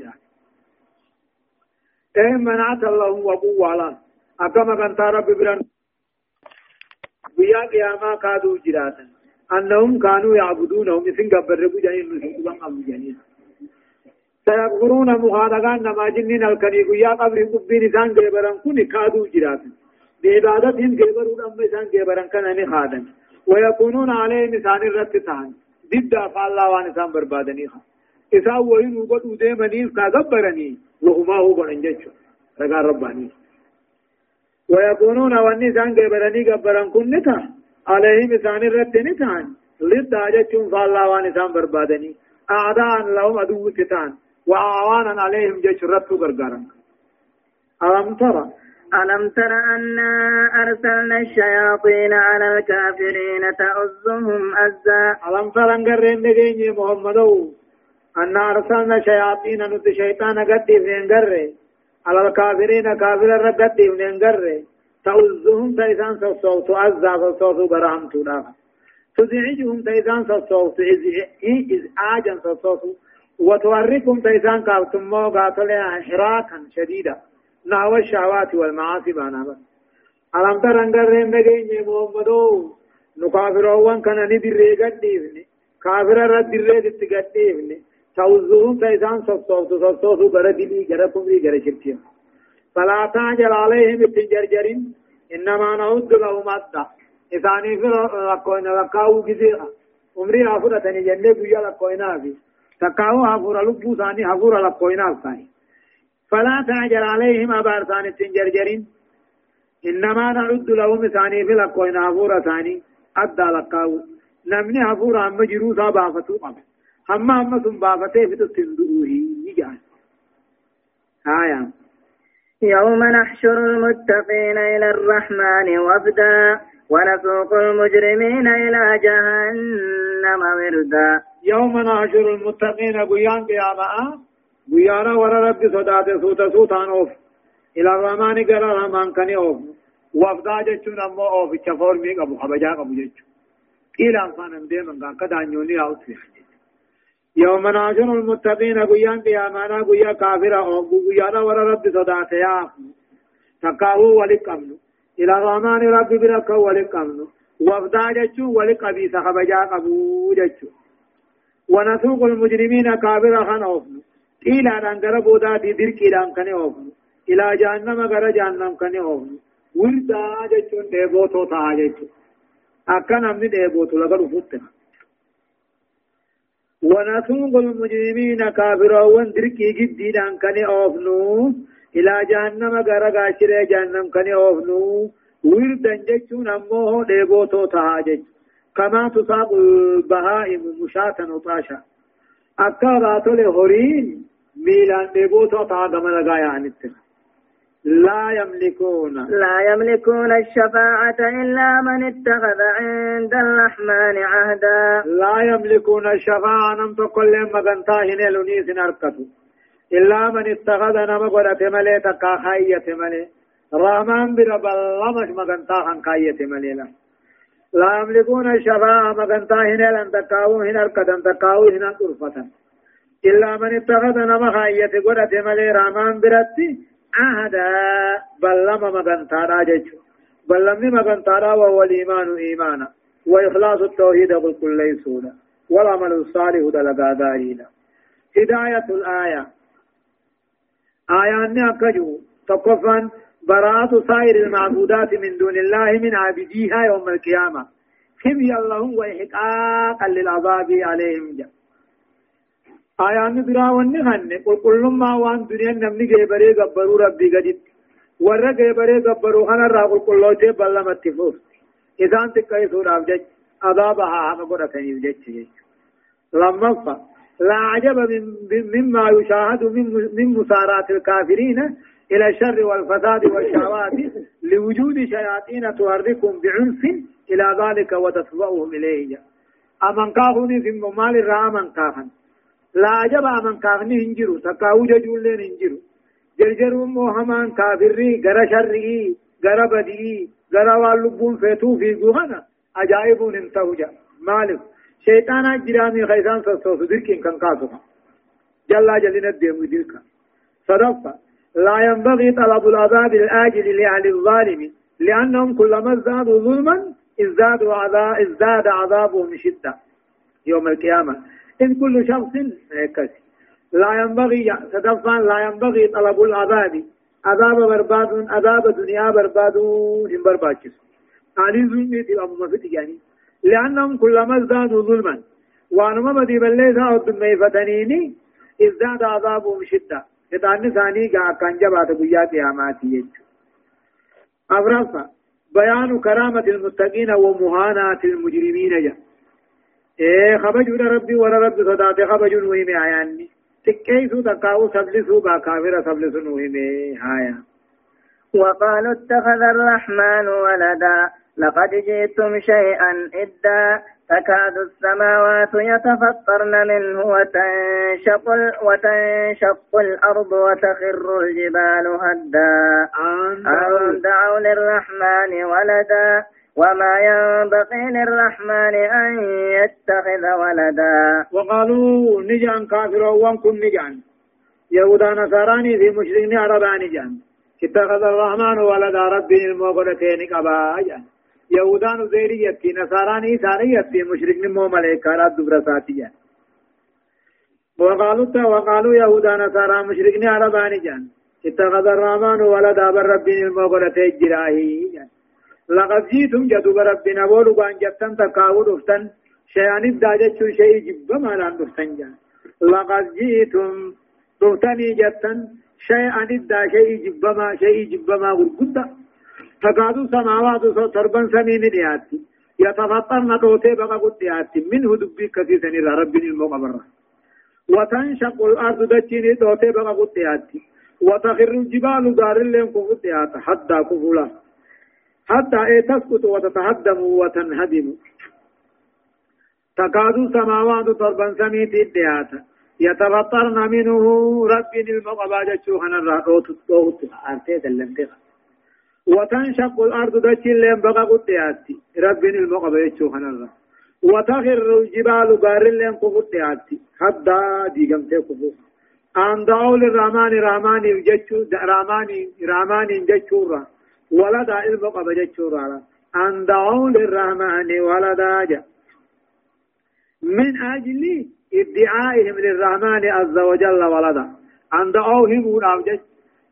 إيه منعت الله وقوة لا أكما كانت رب بران بيا قياما كادوا جراتا أنهم كانوا يعبدونهم إذن قبرقوا جانين نسيبا أبو جانين. سيغفرون مخادقان نما جنين الكني بيا قبر قبين إسان قبران كن كادوا جراتا بعبادتهم قبرون أما إسان قبران كان خادن ويكونون عليهم إسان الرتتان ضد أفعال الله وان إسان بربادني خادن إسان وين وقد ديمني كغبرني وهما هو بنجج رجع رباني. ويكونون والنسان قبرني قبرن كنتا عليهم إسان الرد نتان لد آجتهم فالله وانسان بربادني. أعداء لهم أدو تتان وأعوانا عليهم جيش رد غرغرن ألم ترى ألم تر أنا أرسلنا الشياطين على الكافرين تؤزهم أزا؟ ألم تر أن قرين محمدو؟ أن أرسلنا شياطين نت شيطان قد ننقر على الكافرين كافر قد ننقر تؤذهم تيسان صوت عزا صوت برام تلاف تزعجهم تيسان صوت إزعاجا صوت. وتوركم تيسان قابتم مو قاتل حراكا شديدا. نحو الشهوات والمعاصي بانا. بس ألم تر أنقر نجيني محمدو نكافرون كان ندر قد كافر رد در قد توزوهم تيسان صفصوف صفصوف بردلي غرا كمري غرا شركيا فلا تعجل عليهم التنجرجرين إنما نعود لهم أدى إثاني في لقوين لقاو كثيرا عمري أفورة تاني جنة بيا لقوينا في تقاو أفورة لبو ثاني أفورة لقوينا ثاني فلا تعجل عليهم أبار ثاني التنجرجرين إنما نعد لهم ثاني في لقوين أفورة ثاني أدى لقاو نمني أفورة أم جروسا قبل أما أما ثم بافتي في تندروه يجعل آية يوم نحشر المتقين إلى الرحمن وفدا ونسوق المجرمين إلى جهنم وردا. يوم نحشر المتقين قيان قياما قيانا ورا رب صدات سوتا سوتان أوف. إلى الرحمن قرى الرحمن كني أوف. وفدا جتشون أمو أوف. الشفور ميق أبو حبجاق أبو جتشو إلى أنفان أمدين من قان كدانيوني أوتفح يوم ناشر المتقين قيان قيامانا قيا كافرا قيانا ورا رب صدات يا تقاو ولقمن. إلى الرحمن رب برك ولقمن. وفدا جچو ولقبي صحبجا قبو جچو ونسوق المجرمين كافرا خان أوفن. إلى أن بودا دي دير كيلان كن أوفن. إلى جهنم غرا جهنم كن أوفن. وردا جچو ديبو تو تا جچو أكن أمني ديبو تو لغا رفوتنا ونسوق المجرمين كافرا وندركي جديدا كان أوفنو. إلى جهنم غرا غاشر جهنم كان أوفنو. وردا جچون أمو ديبو تو تاجج كما تصاب البهائم مشاة وطاشا. أكا هورين ميلان ديبو تو تا غمل غايا انتنا لا يملكون. لا يملكون الشفاعة إلا من اتخذ عند الرحمن عهدا. لا يملكون الشفاعة نم تقول مغنتا هنا لنيس نركتو. إلا من اتخذ نم قرأت ملي تقا خاية ملي رحمن برب الله مش مغنتا خان خاية ملي لا. لا يملكون الشفاعة مغنتا هنا لن تقاو هنا أركتن تقاو هنا قرفة إلا من اتخذ نما خاية قرأت ملي رامان برتي عهدا بلما مغنطارا جيشو بلمني مغنطارا وهو الإيمان إيمانا. وإخلاص التوحيد قل كل ليسونا. والعمل الصالح دلقا دارينا هداية الآية. آية أني أكجو. تقفا براءة سائر المعبودات من دون الله من عابديها يوم القيامة. خزي اللهم وإحقاقا للعذاب عليهم جاء آيان برا ونغن قل كل ما وان دنيا نمني جبري غبرو ربي قدت ورى جبري غبرو خنا را قل كل لوتي بلا متفوس إذا أنت كيف رابج عذابها هم قرأتني بجد لما فا لا عجب من مما يشاهد من من مسارات الكافرين إلى الشر والفساد والشهوات لوجود شياطين تحركهم بعنف إلى ذلك وتتبعهم إليه أمن كافني في مال أمن كافن لا عجب أمن كافني هنجرو تكاو ججولين هنجرو. جرجروا موهمان كافري غر شري غر بدي غر واللبون فيتو في جوهنا. أجائب انتهجا مالك شيطان جرامي خيسان سوسوس دركين كان كاسوها جلا جلنا الديم ديركا صدفة. لا ينبغي طلب العذاب الآجل لأهل الظالم لأنهم كلما ازدادوا ظلما ازداد عذابهم شدة. يوم القيامة. إن كل شخص هكذا لا ينبغي تدفع لا ينبغي طلب العذاب. عذاب برباد عذاب دنيا برباد هم برباكس علي ظلمي في أبو مفتي يعني. لأنهم كلما ازدادوا ظلما وانما بدي بليسا أو دمي فتنيني ازداد عذابهم شدة. شيطان ثاني كان جبات بيا قياماتي أبرفا بيان كرامة المتقين ومهانات المجرمين جا إيه خبجون ربي ولا رب صدات خبجون وهم آياني تكيسو تقاو سبلسو با كافر سبلسو وهم آيان وقالوا اتخذ الرحمن ولدا لقد جئتم شيئا إدا تكاد السماوات يتفطرن منه وتنشق, وتنشق الأرض وتخر الجبال هدا أن دعوا للرحمن ولدا وما ينبغي للرحمن أن يتخذ ولدا. وقالوا نجان كافر وانكم نجان. يهودا نصاراني في مشركين عرباني جان اتخذ الرحمن ولدا ربي الموقنتين قبا جان. يهودان زيري يتي نصاران إيساني يتي مشرك نمو ملائكة دبر ساتيا وقالوا وقالوا يهودا نصارى مشركني عرباني جان اتخذ الرحمن ولدا بر ربين المغلة الجراهي جان. لقد جيتم جدو بربنا بولو بان جتن تقاود افتن شيئا الداجة شيء جب ما لأن افتن جان. لقد جيتم تفتني جتن. شيئا الدا شيء جب ما شيء جب ما غرقودة تكاد سماوات تربا سمين دياتي يتفطرن توتي بقى قد دياتي منه دبي كثيرا إلى رب المقبرة. وتنشق الأرض دجيني توتي بقى قد دياتي وتخر الجبال دار اللين كفت حتى كفلا. حتى إيه تسقط وتتهدم وتنهدم. تكاد سماوات تربا سمين دياتا يتفطرن منه رب المقبرة شوهنا الرأوت توت أرتي دلنتها وتنشق الأرض دجين لين بقى قدياتي رب المقبة يتشوخنا الله وتغر الجبال بار لين قدياتي حتى ديغم تكفو أن دعوا للرحمن رحمن جتشو رحمن رحمن جتشورا ولدا المقبة جتشورا أن دعوا للرحمن ولدا جا من أجل ادعائهم للرحمن عز وجل ولدا أن دعوهم ونعم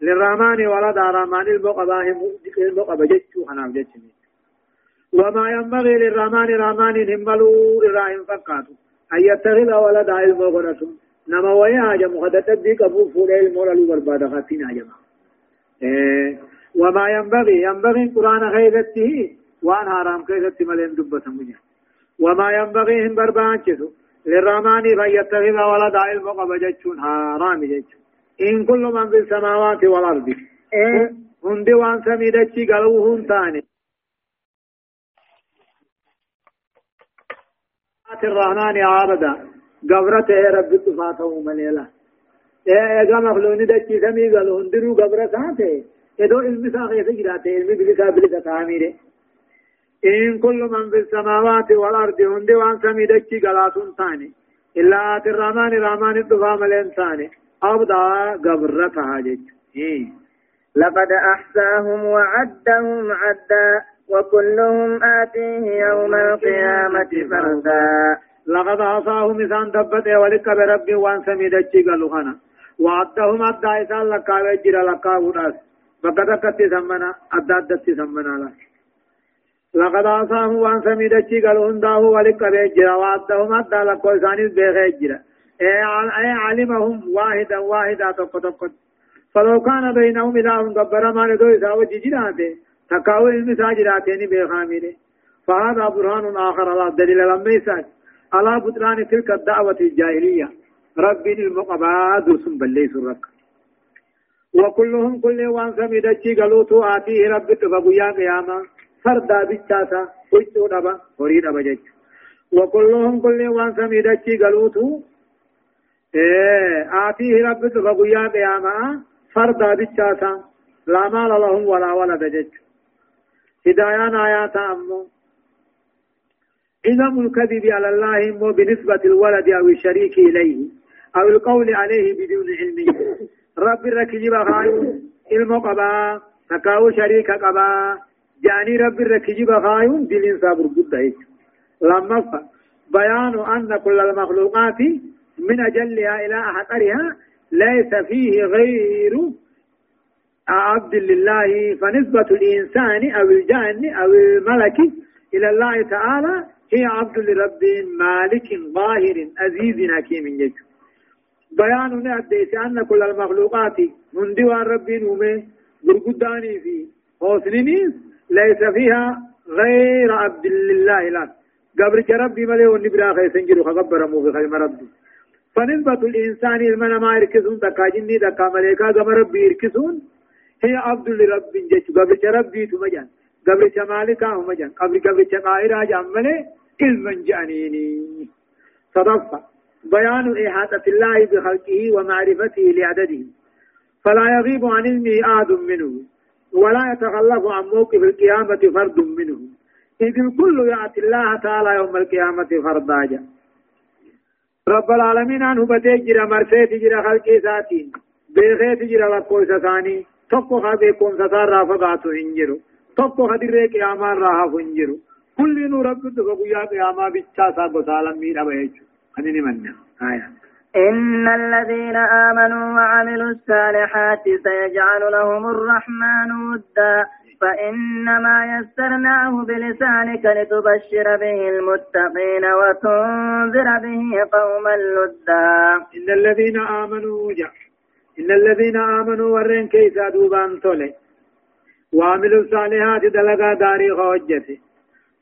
للرحمن ولد رحمن المقباه المقبة جتشو حناف جتشني وما ينبغي للرحمن رحمن هملو الرحيم فقاتو أن يتخذ ولد المغنة نما ويا جم قد تديك أبو فول المولى والباد خاتين جماعة إيه وما ينبغي. ينبغي قرآن خيرته وان حرام كيست ملين دبة مجا وما ينبغي هم بربانچسو للرحمن فيتخذ ولد المقبة جتشون حرام جتشون إن كل من في السماوات والأرض. إيه هندي وان سميدتشي قالوا هن تاني الرحمن عابدا قبرته رب تفاته مليلا إيه إذا مخلوني دتشي سمي قالوا هندرو قبرته إدو علم ساقية جراته علم بلسا بلسا تعميره إن كل من في السماوات والأرض هندي وان سميدتشي قالوا تاني إلا آت الرحمن الرحمن الدفام الإنسان أبدا قبرتها جج إيه. لقد أحساهم وعدهم عدا وكلهم آتيه يوم القيامة فردا لقد أحصاهم إسان دبت ولك برب وان سميدتشي قالوا خنا وعدهم أدى إسان لكا وجر لكا وداس بقدكت سمنا أدى أدت سمنا لك لقد أصاهم وان سميد الشي قال هنداه ولك بيجرا وعدهم أدى لكو إسانيس بيغيجرا أي علمهم واحدا واحدا تقو تقو فلو كان بينهم إله قبر ما ندو إسا وجي جراته تقاو المساجراتين بيخامين فهذا برهان آخر على الدليل لما على بطلان تلك الدعوة الجاهلية ربي المقبا درسم بليس الرك وكلهم كل وان سميد الشي قالوا تو آتيه ربي تفقيا قياما. فردا بيتاتا ويتو دبا هوري دبا جج. وكلهم كل وان سميدتشي قالوتو. إيه. آتيه ربك فقويا قياما. فردا بيتاتا لا مال لهم ولا ولد جج. هدايان آيات أمو. إذا الكذب على الله مو بنسبة الولد أو الشريك إليه أو القول عليه بدون علم رب الركجب خايو المقبا تكاو شريك قبا جاني رب الركجب خايون دلين صابر قد لما بيان أن كل المخلوقات من أجلها إلى أحقرها ليس فيه غير عبد لله فنسبة الإنسان أو الجان أو الملك إلى الله تعالى هي عبد لرب مالك ظاهر عزيز حكيم يجب بيان أديس أن كل المخلوقات من ديوان رب نومه برقداني في حسنين ليس فيها غير عبد الله لا قبر ربي ملي ونبرا خيسن جرو خبر مو في خيم ربي. فنسبة الإنسان المنا ما يركزون دكا جني دكا ملائكة قبر ربي يركزون هي عبد لرب جيش قبر ربي تمجان قبر مالكا هم جان قبر قبر قائرا جامله علما جانيني. صدفة بيان إحاطة الله بخلقه ومعرفته لعدده. فلا يغيب عن علمه آد منه ولا يتخلف عن موقف القيامة فرد منه. إذ الكل يأتي الله تعالى يوم القيامة فردا. رب العالمين عنه بتجرى مرسيت جرى خلق ساتين بيغيت جرى لقوي ساتاني tokko ha beekumsa isaarraa fagaatu hin jiru tokko ha dirree qiyaamaa irraa hafu hin jiru kullinuu rabbi dhufa guyyaa qiyaamaa bichaa إن الذين آمنوا وعملوا الصالحات سيجعل لهم الرحمن ودا فإنما يسرناه بلسانك لتبشر به المتقين وتنذر به قوما لدا. إن الذين آمنوا جاء إن الذين آمنوا ورين كيسا دوبان تولي وعملوا الصالحات دلقا داري خوجته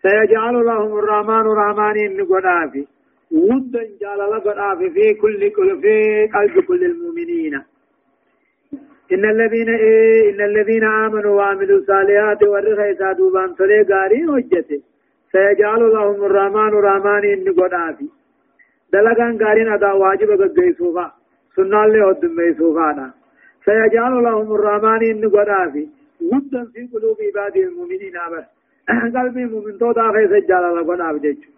سيجعل لهم الرحمن الرحمن إن قدافي ودا جالala godhaaf في كل كل في قلب كل المؤمنين. إن الذين إيه إن الذين آمنوا وعملوا الصالحات ورخي سادوبان تلي غاري وجته سيجعل لهم الرحمن الرحمن إن قدافي دلقان غارين أدا واجب غيسوفا سنة اللي هدم ميسوفانا سيجعل لهم الرحمن إن قدافي ودا في قلوب عباد المؤمنين بس قلبي مؤمن تو داخل سجال الله قداف جيشو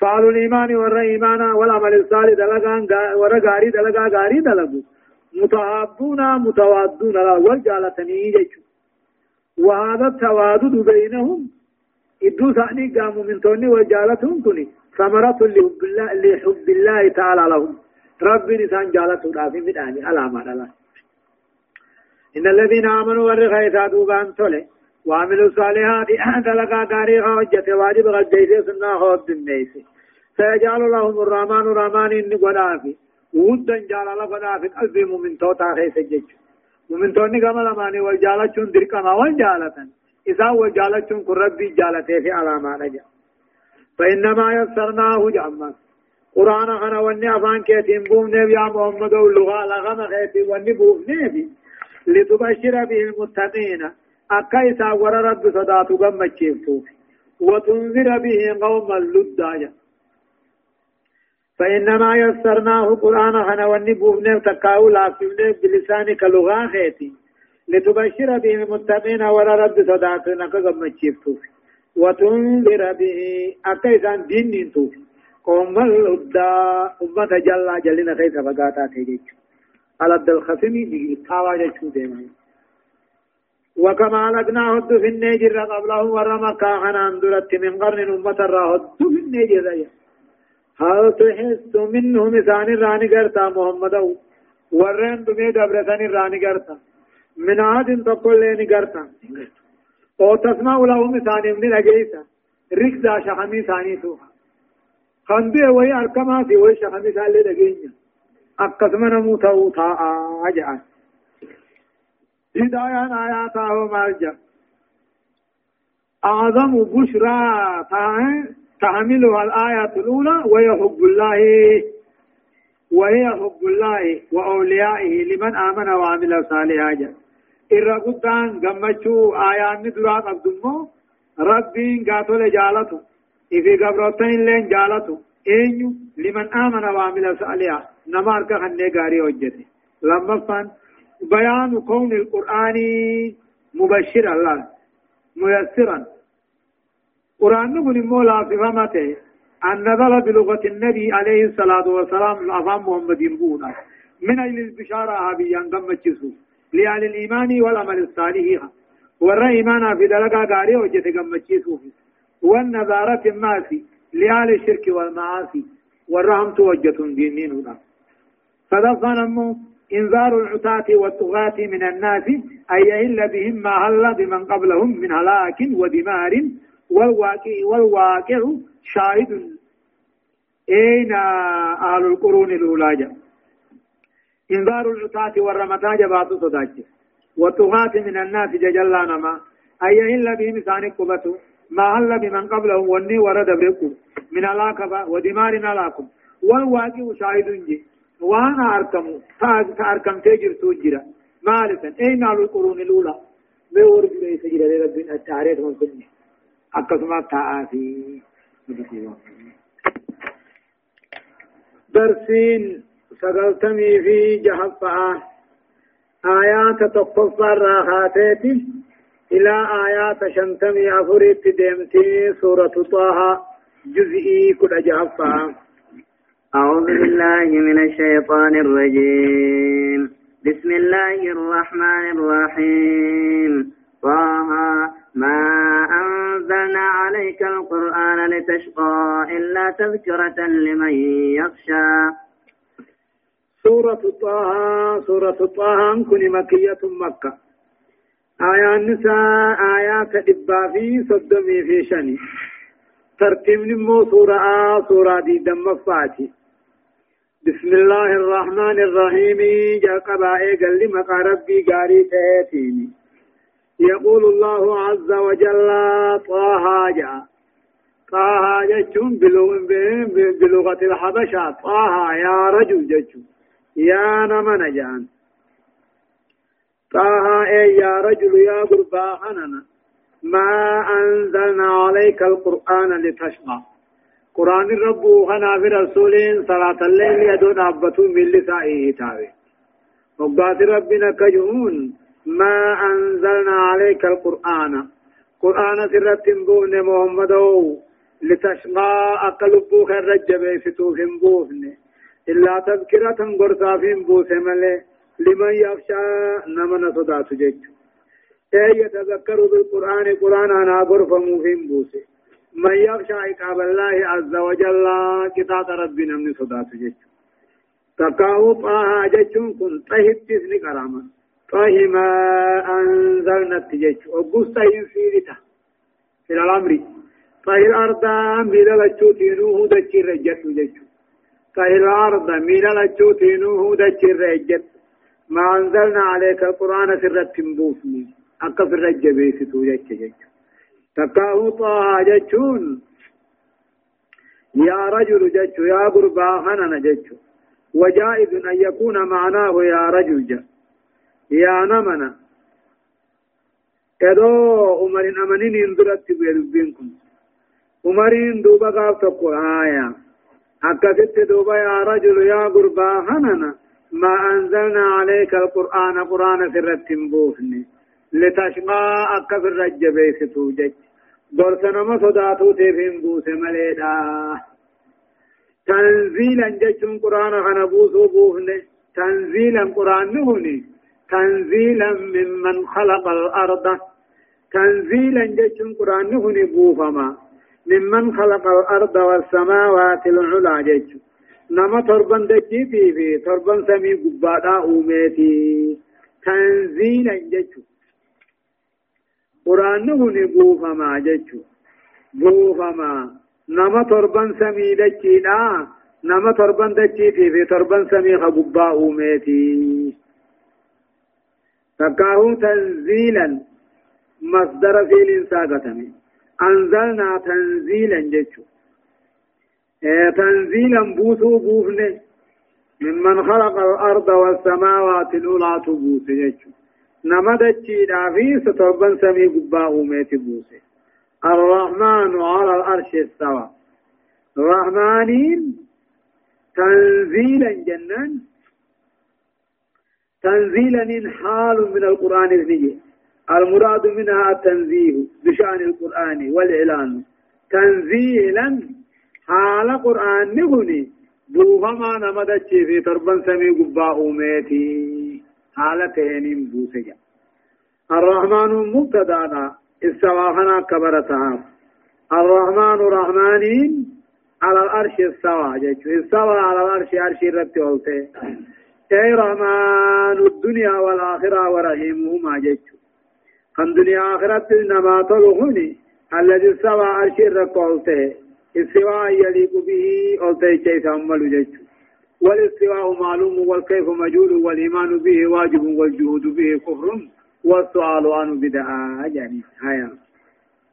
فعل الإيمان ور إيمانا والعمل الصالح دلقان ور غاري دلقا غاري دلقو. متعابون متوادون لا والجالتني يجو وهذا التوادد بينهم. إدو ثاني قاموا من توني وجالتهم كني ثمرة لحب الله, لحب الله تعالى لهم. ربي نسان جالته رافي مداني على ما إن الذين آمنوا ورغيثا دوبان تولي. وعملوا الصالحات دلقا غاري حجة واجب غديسي سنة خود دنيسي سيجعل لهم الرحمن الرحمن إني قدافي. ودا جعل قدافي. قلبي مؤمن توتا خيس جج. مؤمن توني كما لماني والجالتشون دركما والجالة إذا والجالتشون كن ربي جالته في علامة نجا. فإنما يسرناه جعما. قرآن خنا وني أفان كيتين بوم نبي يا محمد اللغة لغم خيتي. وني بوم نبي. لتبشر به المتقين. أكيسا ور رب صداتو غم وتنذر به قوم اللدايا فإنما يسرناه قرآن خنا ونبوفنا تقاو لافمنا بلسانك لغا خيتي لتبشر به المتقين ولا رب صداتنا كغم تشيفتوف وتنذر به أكيسان دين توفي قوم الهدى أمة جل جلنا كيف فقاتا تيجيج على الد الخصم تاوى جيشو ديما وكما لقنا هد في النجر قبله ورمى كاهنا اندرت من قرن أمة الراهد في النجر هل تحس منهم ثان راني قرتا محمد ورين دمي دبرتان راني قرتا من عاد تقول لين قرتا أو تسمع لهم ثان من اجيسا ركزا شحمي ثاني توها خندي وهي أركماتي وهي شحمي ثان لدقينيا أقسم نموت وطاء أجعل هدايا آياته مالجا أعظم بشرى تحملها الآية الأولى وهي حب الله وهي حب الله وأوليائه لمن آمن وعمل صالحا إرى قدان قمتشو آيات ندرات أبدمو ربين قاتل جالته إفي قبرتين لين جالته أينيو لمن آمن وعمل صالحا نمارك خنة غاري وجته لما فان بيان كون القرآن مبشر الله ميسرا. قرآن نقول مولا في فهمته أن نزل بلغة النبي عليه الصلاة والسلام الأفام محمد بونا من أجل البشارة هابيا قم تشسو لأهل الإيمان والعمل الصالح. ورى إيمانا في دلقا قاري وجت قم تشسو والنظارة الماسي لأهل الشرك والمعاصي ورهم توجة دينين هنا فدفن أمو إنذار العتاة والطغاة من الناس أن يهل بهم ما هل بمن قبلهم من هلاك ودمار والواقع والواقع شاهد. أين أهل القرون الأولى إنذار العتاة والرمتا جبات صداك والطغاة من الناس ججلا نما. أي إلا بهم ثاني قبته ما هل بمن قبلهم وني ورد بركم من علاقة ودمار علاقم والواقع شاهد جي. وأنا أركم تأركم تجر توجرا مالسا أين أهل القرون الأولى بورد ليس جرى رب التعريف من akkasuma taa'aa fi درسين سقلتمي في جهفاء آيات تقفى الراحاتات إلى آيات شنتمي أفريت ديمتي سورة طه جزئي كل جهفاء أعوذ بالله من الشيطان الرجيم. بسم الله الرحمن الرحيم. طه ما أنزلنا عليك القرآن لتشقى إلا تذكرة لمن يخشى. سورة طه سورة طه كن مكية مكة. آية النساء آيات إبا في صدمي في شني. ترتيب نمو سورة آ سورة دي دم فاتي. بسم الله الرحمن الرحيم جاء قبائي قال لي مقارب قاري تهتيني يقول الله عز وجل طه جاء طه جتشون بلغة الحبشة طه يا رجل جتشون يا نمن جان طه يا رجل يا قربا ما أنزلنا عليك القرآن لتشقى قرآن الرب خنا في رسولين صلاة الليل يدون أبتو من لسائه تاوي وقات ربنا كجهون ما أنزلنا عليك القرآن قرآن سرت بون محمد لتشقى أقلبو خير رجب فتوف بوفن إلا تذكرة قرصا في بوس ملي لمن يخشى نمن صدات جيج أي يتذكر بالقرآن قرآن أنا غرفة مهم بوس من يخشى عقاب الله عز وجل كتاب ربنا من صدات جيج تقاو طه جيجون كن طهب تسني كرامة. طه ما أنزلنا التجج وقص طه في رتا في الأمر. طه الأرض ميلا لجوتينوه دجي رجت جج طه الأرض ميلا لجوتينوه دجي رجت. ما أنزلنا عليك القرآن سرت بوفني أقف الرج بيستو جج جج تقاه طه ججون يا رجل جج يا قربا حنن جج وجائز أن يكون معناه يا رجل جج يا نمنا كدو عمرين أمنين اندرت بيربينكم عمرين دوبا قاب تقو آية أكدت دوبا يا رجل يا قربا هننا ما أنزلنا عليك القرآن قرآن في الرتنبوفني لتشقى أكف الرجب بيستو جج. برسنا ما صداتو تفهم بوس مليدا. تنزيلا جتشون قرآن خنبوسو بوفنة. تنزيلا قرآن نهني تنزيلا ممن خلق الأرض. تنزيلا جتشون قرآن نهني بوفما. ممن خلق الأرض والسماوات العلى جتشون نما تربان دجيتي في تربان سمي قبادا أوميتي. تنزيلا جتشون قرآن نهني بوفما جتشون بوفما نما تربان سمي دجيدا نما تربان دجيتي في تربان سمي خببا أوميتي تكاهو تنزيلا مصدر فيل ساقتمي أنزلنا تنزيلا جيتشو إيه تنزيلا بوثو بوفنه ممن خلق الأرض والسماوات الأولى تبوس جيتشو نمدتشي دافي ستربن سمي قباء ميت بوسه الرحمن على الأرش استوى الرحمانين تنزيلا جنان تنزيلا حال من القرآن النجي المراد منها التنزيه بشأن القرآن والإعلان تنزيلا حال قرآن نغني بوهما نمدتش في تربا سمي قباء ميتي حالتين بوسجا الرحمن مبتدانا استواهنا كبرتها الرحمن رحمانين على الأرش استوى استوى على الأرش أرش ربتي اي رحمن الدنيا والآخرة ورحيمهما جيتشو كان دنيا آخرة نما تلغني الذي سوى عرش الرقالته السواء يليق به قلته كيف أمل جيتشو والاستواء معلوم والكيف مجهول والإيمان به واجب والجهود به كفر والسؤال عنه بدعاء يعني هيا.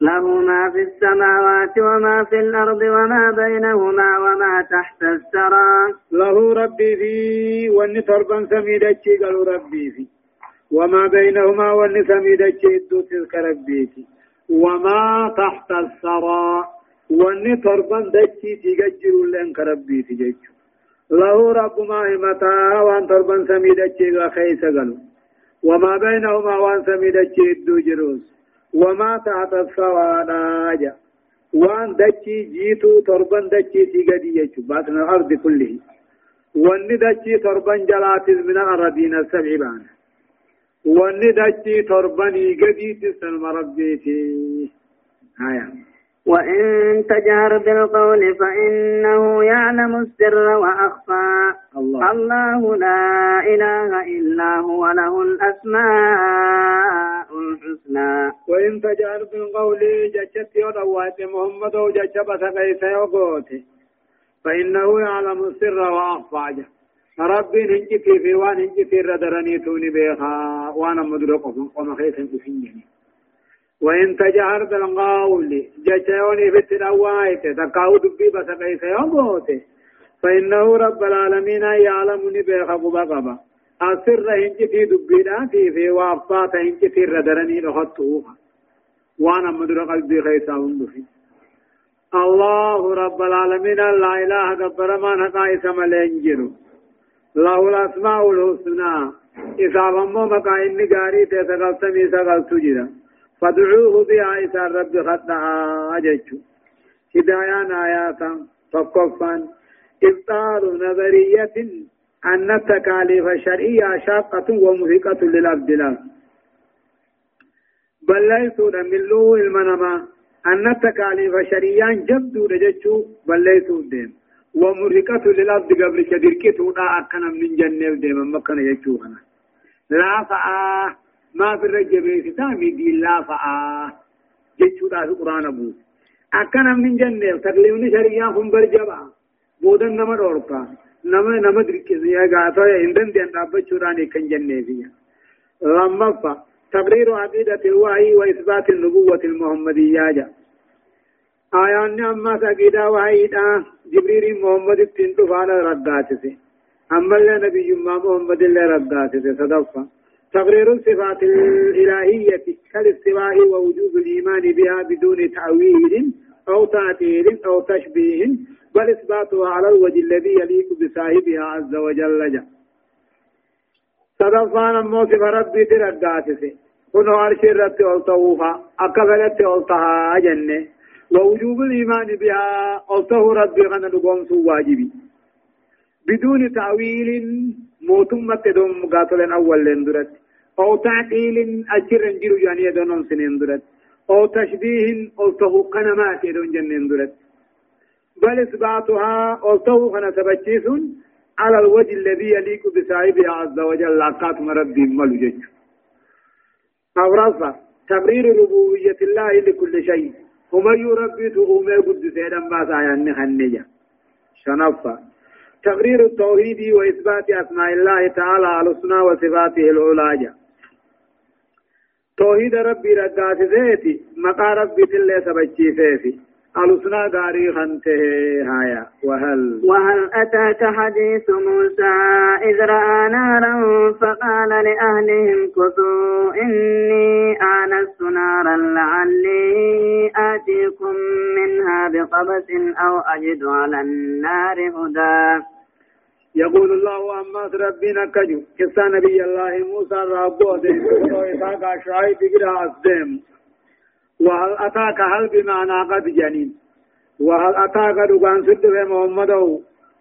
له ما في السماوات وما في الأرض وما بينهما وما تحت الثرى. له ربي في تربا سميدتشي قالوا ربي في. وما بينهما وان سميدتشي ادو تلك ربي في. وما تحت الثرى. تربا دتشي تججر لنك ربي جيجو. له رب ما همتا وان تربا سميدتشي خيس قالوا وما بينهما وان سميدتشي ادو جروس وما تحت السوانا وان دچي جيتو تربان دچي تيغدي يچو باطن الأرض كله وان دچي تربان جلات من الارضين السبع وان دچي تربان يغدي تسلم ربيتي هايا وإن تجهر بالقول فإنه يعلم السر وأخفى. الله, الله لا إله إلا هو له الأسماء الحسنى. وإن تجهر بالقول جشت يدوات محمد وجشبت كيس يقوتي فإنه يعلم السر وأخفى. ربي هنجتي في وان هنجتي ردرني توني بيخا وأنا وما خيث انتفيني وإن تجهر بالقول جشوني في التلوائت تقاو دبي بس كيف يموت فإنه رب العالمين يعلمني بخبو بقبا أسر هنج في دبي في في وافات هنج في ردرني لخطوها وأنا مدر قلبي خيسا في الله رب العالمين لا إله غبر ما نقائس ملنجر له الأسماء الحسنى. إذا بمو مقا إني قاري تتغلتمي سغلت جدا. فادعوه بها إذا الرب خطها أججو. هدايان آياتا فقفا إبطال نظرية أن التكاليف الشرعية شاقة ومهقة للأبدلال بل ليسوا دملوا المنما أن التكاليف الشرعية جبدوا لججو بل ليسوا ديم. ومرهقة للأبد قبل كدركتوا لا أكنا من جنة ديما مكنا يجوهنا لا فآه ما في الرجب ختامي دي لا فآ. جيتشو دا القرآن أبو. أكنا من جنة. تقليمني شريعة هم برجبا. بودن نما دوركا نما نما دركز يا غاتا اندن دي أنتابة شوراني كن جنة فيها. لما فا. تقرير عقيدة الوحي وإثبات النبوة المحمدية جا. آيان أما سقيدا وحي جبريل محمد فانا رقاتسي. أما اللي نبي محمد اللي رقاتسي. صدفا تقرير الصفات الإلهية كالاستواء ووجوب الإيمان بها بدون تأويل أو تعطيل أو تشبيه بل إثباتها على الوجه الذي يليق بصاحبها عز وجل. جل صدفان موصف ربي ترداتسي كنو عرش ربي ألطوفا أكفلت ألطها جنة ووجوب الإيمان بها قلته ربي غنى لقوم واجبي. بدون تأويل موتمة دوم قاتل أول لندرت. أو تعقيل أجر انجر يعني يدون سنين درت أو تشبيه قلته قنمات يدون جنين درت بل إثباتها قلته خنا سبتشيس على الوجه الذي يليق بصاحبها عز وجل. لقات مربي ملجج أو رفع تبرير ربوبية الله لكل شيء. ومن يربي تقوم قد سيدا ما سايان خنجا شنفا. تقرير التوحيد وإثبات أسماء الله تعالى على الحسنى وصفاته العلاجة توحيد ربي رقات ذاتي مقا ربي تلي سبجي فيفي الحسنى غاري خنته هايا وهل وهل أتاك حديث موسى إذ رأى نارا فقال لأهلهم كثوا إني آنست نارا لعلي آتيكم منها بقبس أو أجد على النار هدى. يقول الله أما ربنا كجو كسا نبي الله موسى ربو دين وإساق شعيب بلا أسدم. وهل أتاك هل بمعنى قد جنين. وهل أتاك دقان سد في محمد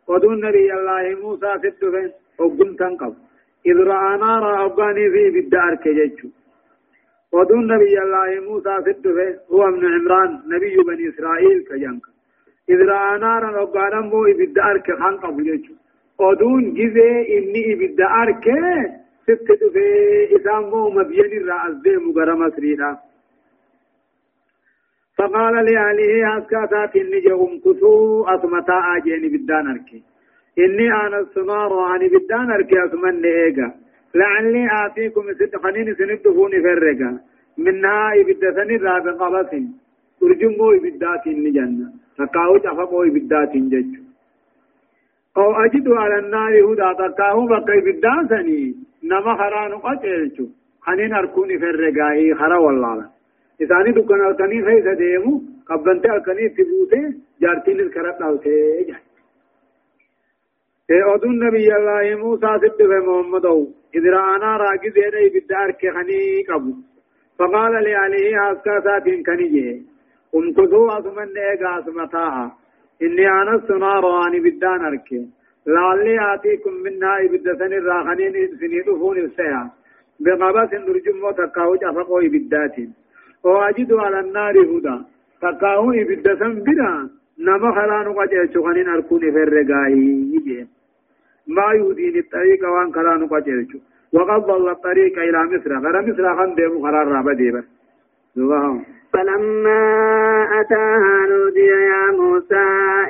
ودون نبي الله موسى سد في أقم تنقب. إذ رأى نارا في بالدار كججو ودون نبي الله موسى سد في هو ابن عمران نبي بني إسرائيل كجنك. إذ بالدار كخنقب ودون جزء إني بالدار ك ست في إسامه مبين الرأس دي مغرم سرينا فقال لأهله أسكاتات إني جهم كسو أسمتا آجين بدان أركي إني أنا السمار وعني بدان أركي أسمن إيغا لعلي آتيكم ستقنين سندفون فرقا منها إبدتني راب قبس ترجمو إبدات النجنة تقاو تفقو إبدات جج أو أجد على النار هدى تقاو بقى إبداتني نما خران قتلتو خنين أركوني فرقا إيه خرا والله. إساني دكان الكني خيسة ديمو قبنت الكني تبوته جارتين الكرات نالته جاي. إيه أدون نبي الله موسى سد في محمد إذ رآنا راقي زيدا بدار كخني قبو. فقال لأهله أسكا ساتين كنيه امكثوا أثمن إيقا أثمتاها إني آنست نارا أني بدان أركي. لعلي آتيكم منها إبدتن الراخنين سنيدفون السيا. بقبس نرجم وتقاوج أفقوا إبداتين وأجد على النار هدى. تقاو إبدا بنا. نما خلانو قجل شغنين أركوني في الرقائي ما يهدين الطريق وان خلانو قجل وقد ضل الطريق إلى مصر. غير مصر خان ديمو قرار رابا ديبا فلما أتاها نودي يا موسى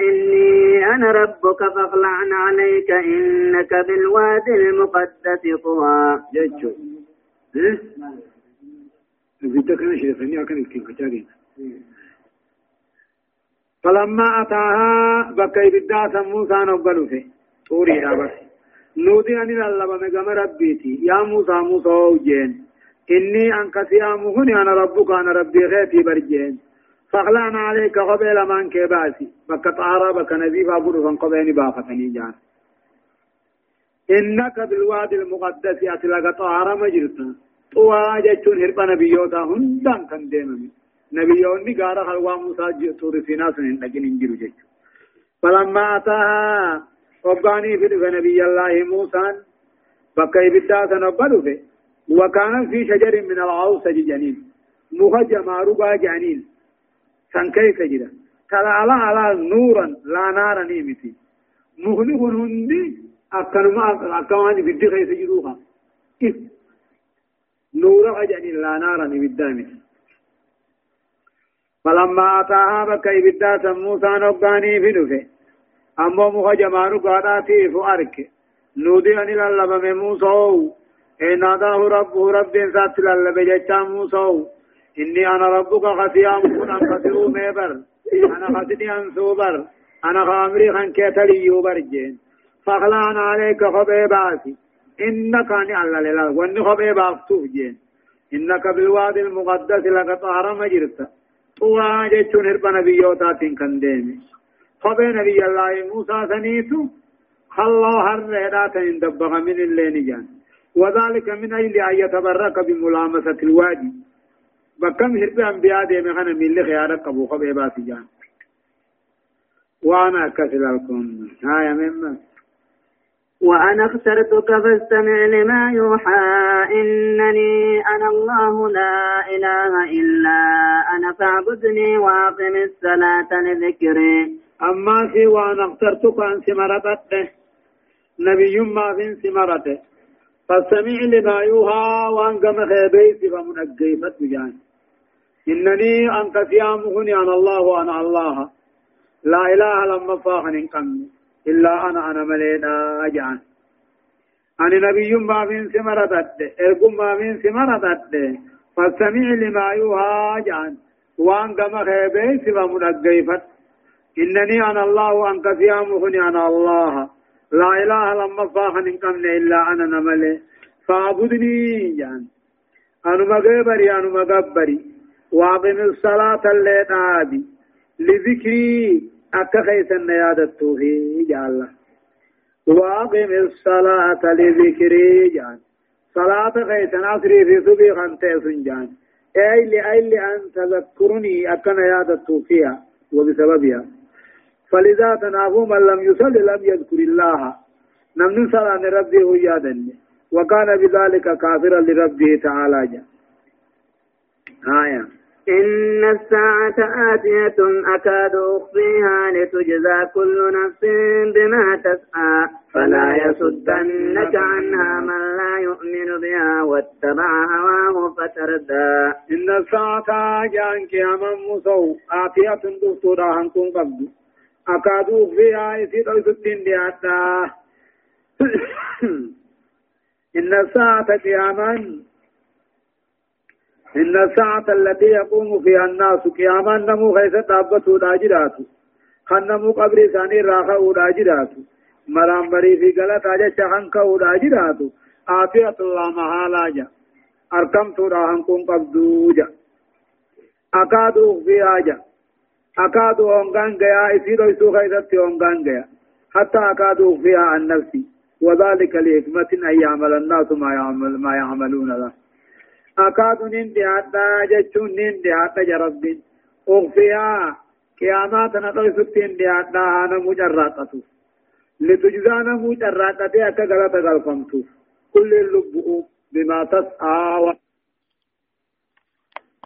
إني أنا ربك فاخلعن عليك إنك بالوادي المقدس طوى. جيتشو. إيه؟ أكن كتارين فلما أتاها بكي بدا موسى نقبلوا في طوري بس نودي أن الله بمقام ربيتي. يا موسى موسى وجين إني أنك سيامهني أنا ربك أنا ربي غيتي برجين. فغلان عليك قبل من كباسي. بك طارا بك نبي فابر فانقبيني بافتني جان. إنك بالوادي المقدس أتلقى طارا مجرتا طوى جتون هرب نبيوتا هندان كان ديمني نبيوني غارا خلوا موسى تور سينا سنين لكن انجلو فلما أتاها في نبي الله موسى. بكي بدا سنبدو في. وكان في شجر من العوصج جنين. مهجم ربا جنين. سن كيف جدا تلا على على نورا لا نار نيمتي مهلك هندي أكنما أكواني بدي خيس جروها نور أجل لا نارا بالدامس فلما أتاها بك إبدا موسى نقاني في نفه. أما مخجمان قاداتي فأرك نودي أن من موسى إن ناداه ربه رب ذات للب جتا موسى إني أنا ربك خسيام كن أنقذروا ميبر أنا خسني أنسوبر أنا خامري خان كتلي يوبر جين فخلان عليك خبي باسي إنك أني الله لله وأني خبئ بافتوف جين إنك بالوادي المقدس لك طهر مجرت طوى جتشون هرب نبيوتات كان ديمي خبئ نبي الله موسى سنيتو خلو هر رهدات اندبغ من اللين جان وذلك من أجل أن يتبرك بملامسة الوادي. بكم هرب أنبياء دي مخانا من اللي خيارك قبو خبئ باسي جان. وأنا كسل لكم هاي مما وأنا اخترتك فاستمع لما يوحى. إنني أنا الله لا إله إلا أنا فاعبدني وأقم الصلاة لذكري. أما في وأنا اخترتك أن سمرتك. نبي ما في سمرته فاستمع لما يوحى وأن قم خيبيت فمنقيفت بجان إنني أنت سيامهني أنا الله وأنا الله. لا إله لما فاخن قم إلا أنا أنا ملينا أجعان أنا نبي ما من سمرتت إرقم ما من سمرتت فاستمع لما يوحى أجعان وأن قم خيبيت فمنقيفت إنني أنا الله وأنت سيامهني أنا الله. لا إله لما فاخن قم إلا أنا نملي. فاعبدني جان. أنا مغبري أنا مغبري. وأقم الصلاة الليل لذكري أكا خيسن يادتو في جعل وأقم الصلاة لذكري جان. صلاة خيسن أسري في سبي خانتي سنجان أي لأي لأن تذكرني أكا يادتو فيها وبسببها. فلذا تنافو من لم يصل لم يذكر الله. نمن صلاة ربه يادني وكان بذلك كافرا لربه تعالى. جان آية. إن الساعة آتية أكاد أخفيها لتجزى كل نفس بما تسعى. فلا يصدنك عنها من لا يؤمن بها واتبع هواه فتردى. إن الساعة جان كياما مصو آتية دكتورا هنكون قبض. أكاد أخفيها يسير أيسدين دياتا إن الساعة قياما إن الساعة التي يقوم فيها الناس قياما نمو خيس دابتو داجرات خنمو قبر ثاني راخو داجرات مرام بري في غلط آجا چخن كو داجرات آفية الله محالا جا أركم تو راهن كون قبدو جا. أكادو في آجا. أكادو أنغان غيا إسيرو إسو خيست أنغان غيا حتى أكادو فيها عن نفسي وذلك لحكمة أن يعمل الناس ما يعمل ما يعملون له أكاد نندي حتى جتشون نندي حتى جربين أغفيا قيامات نقل ستين حتى أنا مجرقة لتجزانا مجرقة أكا غلطة غلطة كل اللبؤ بما تسعى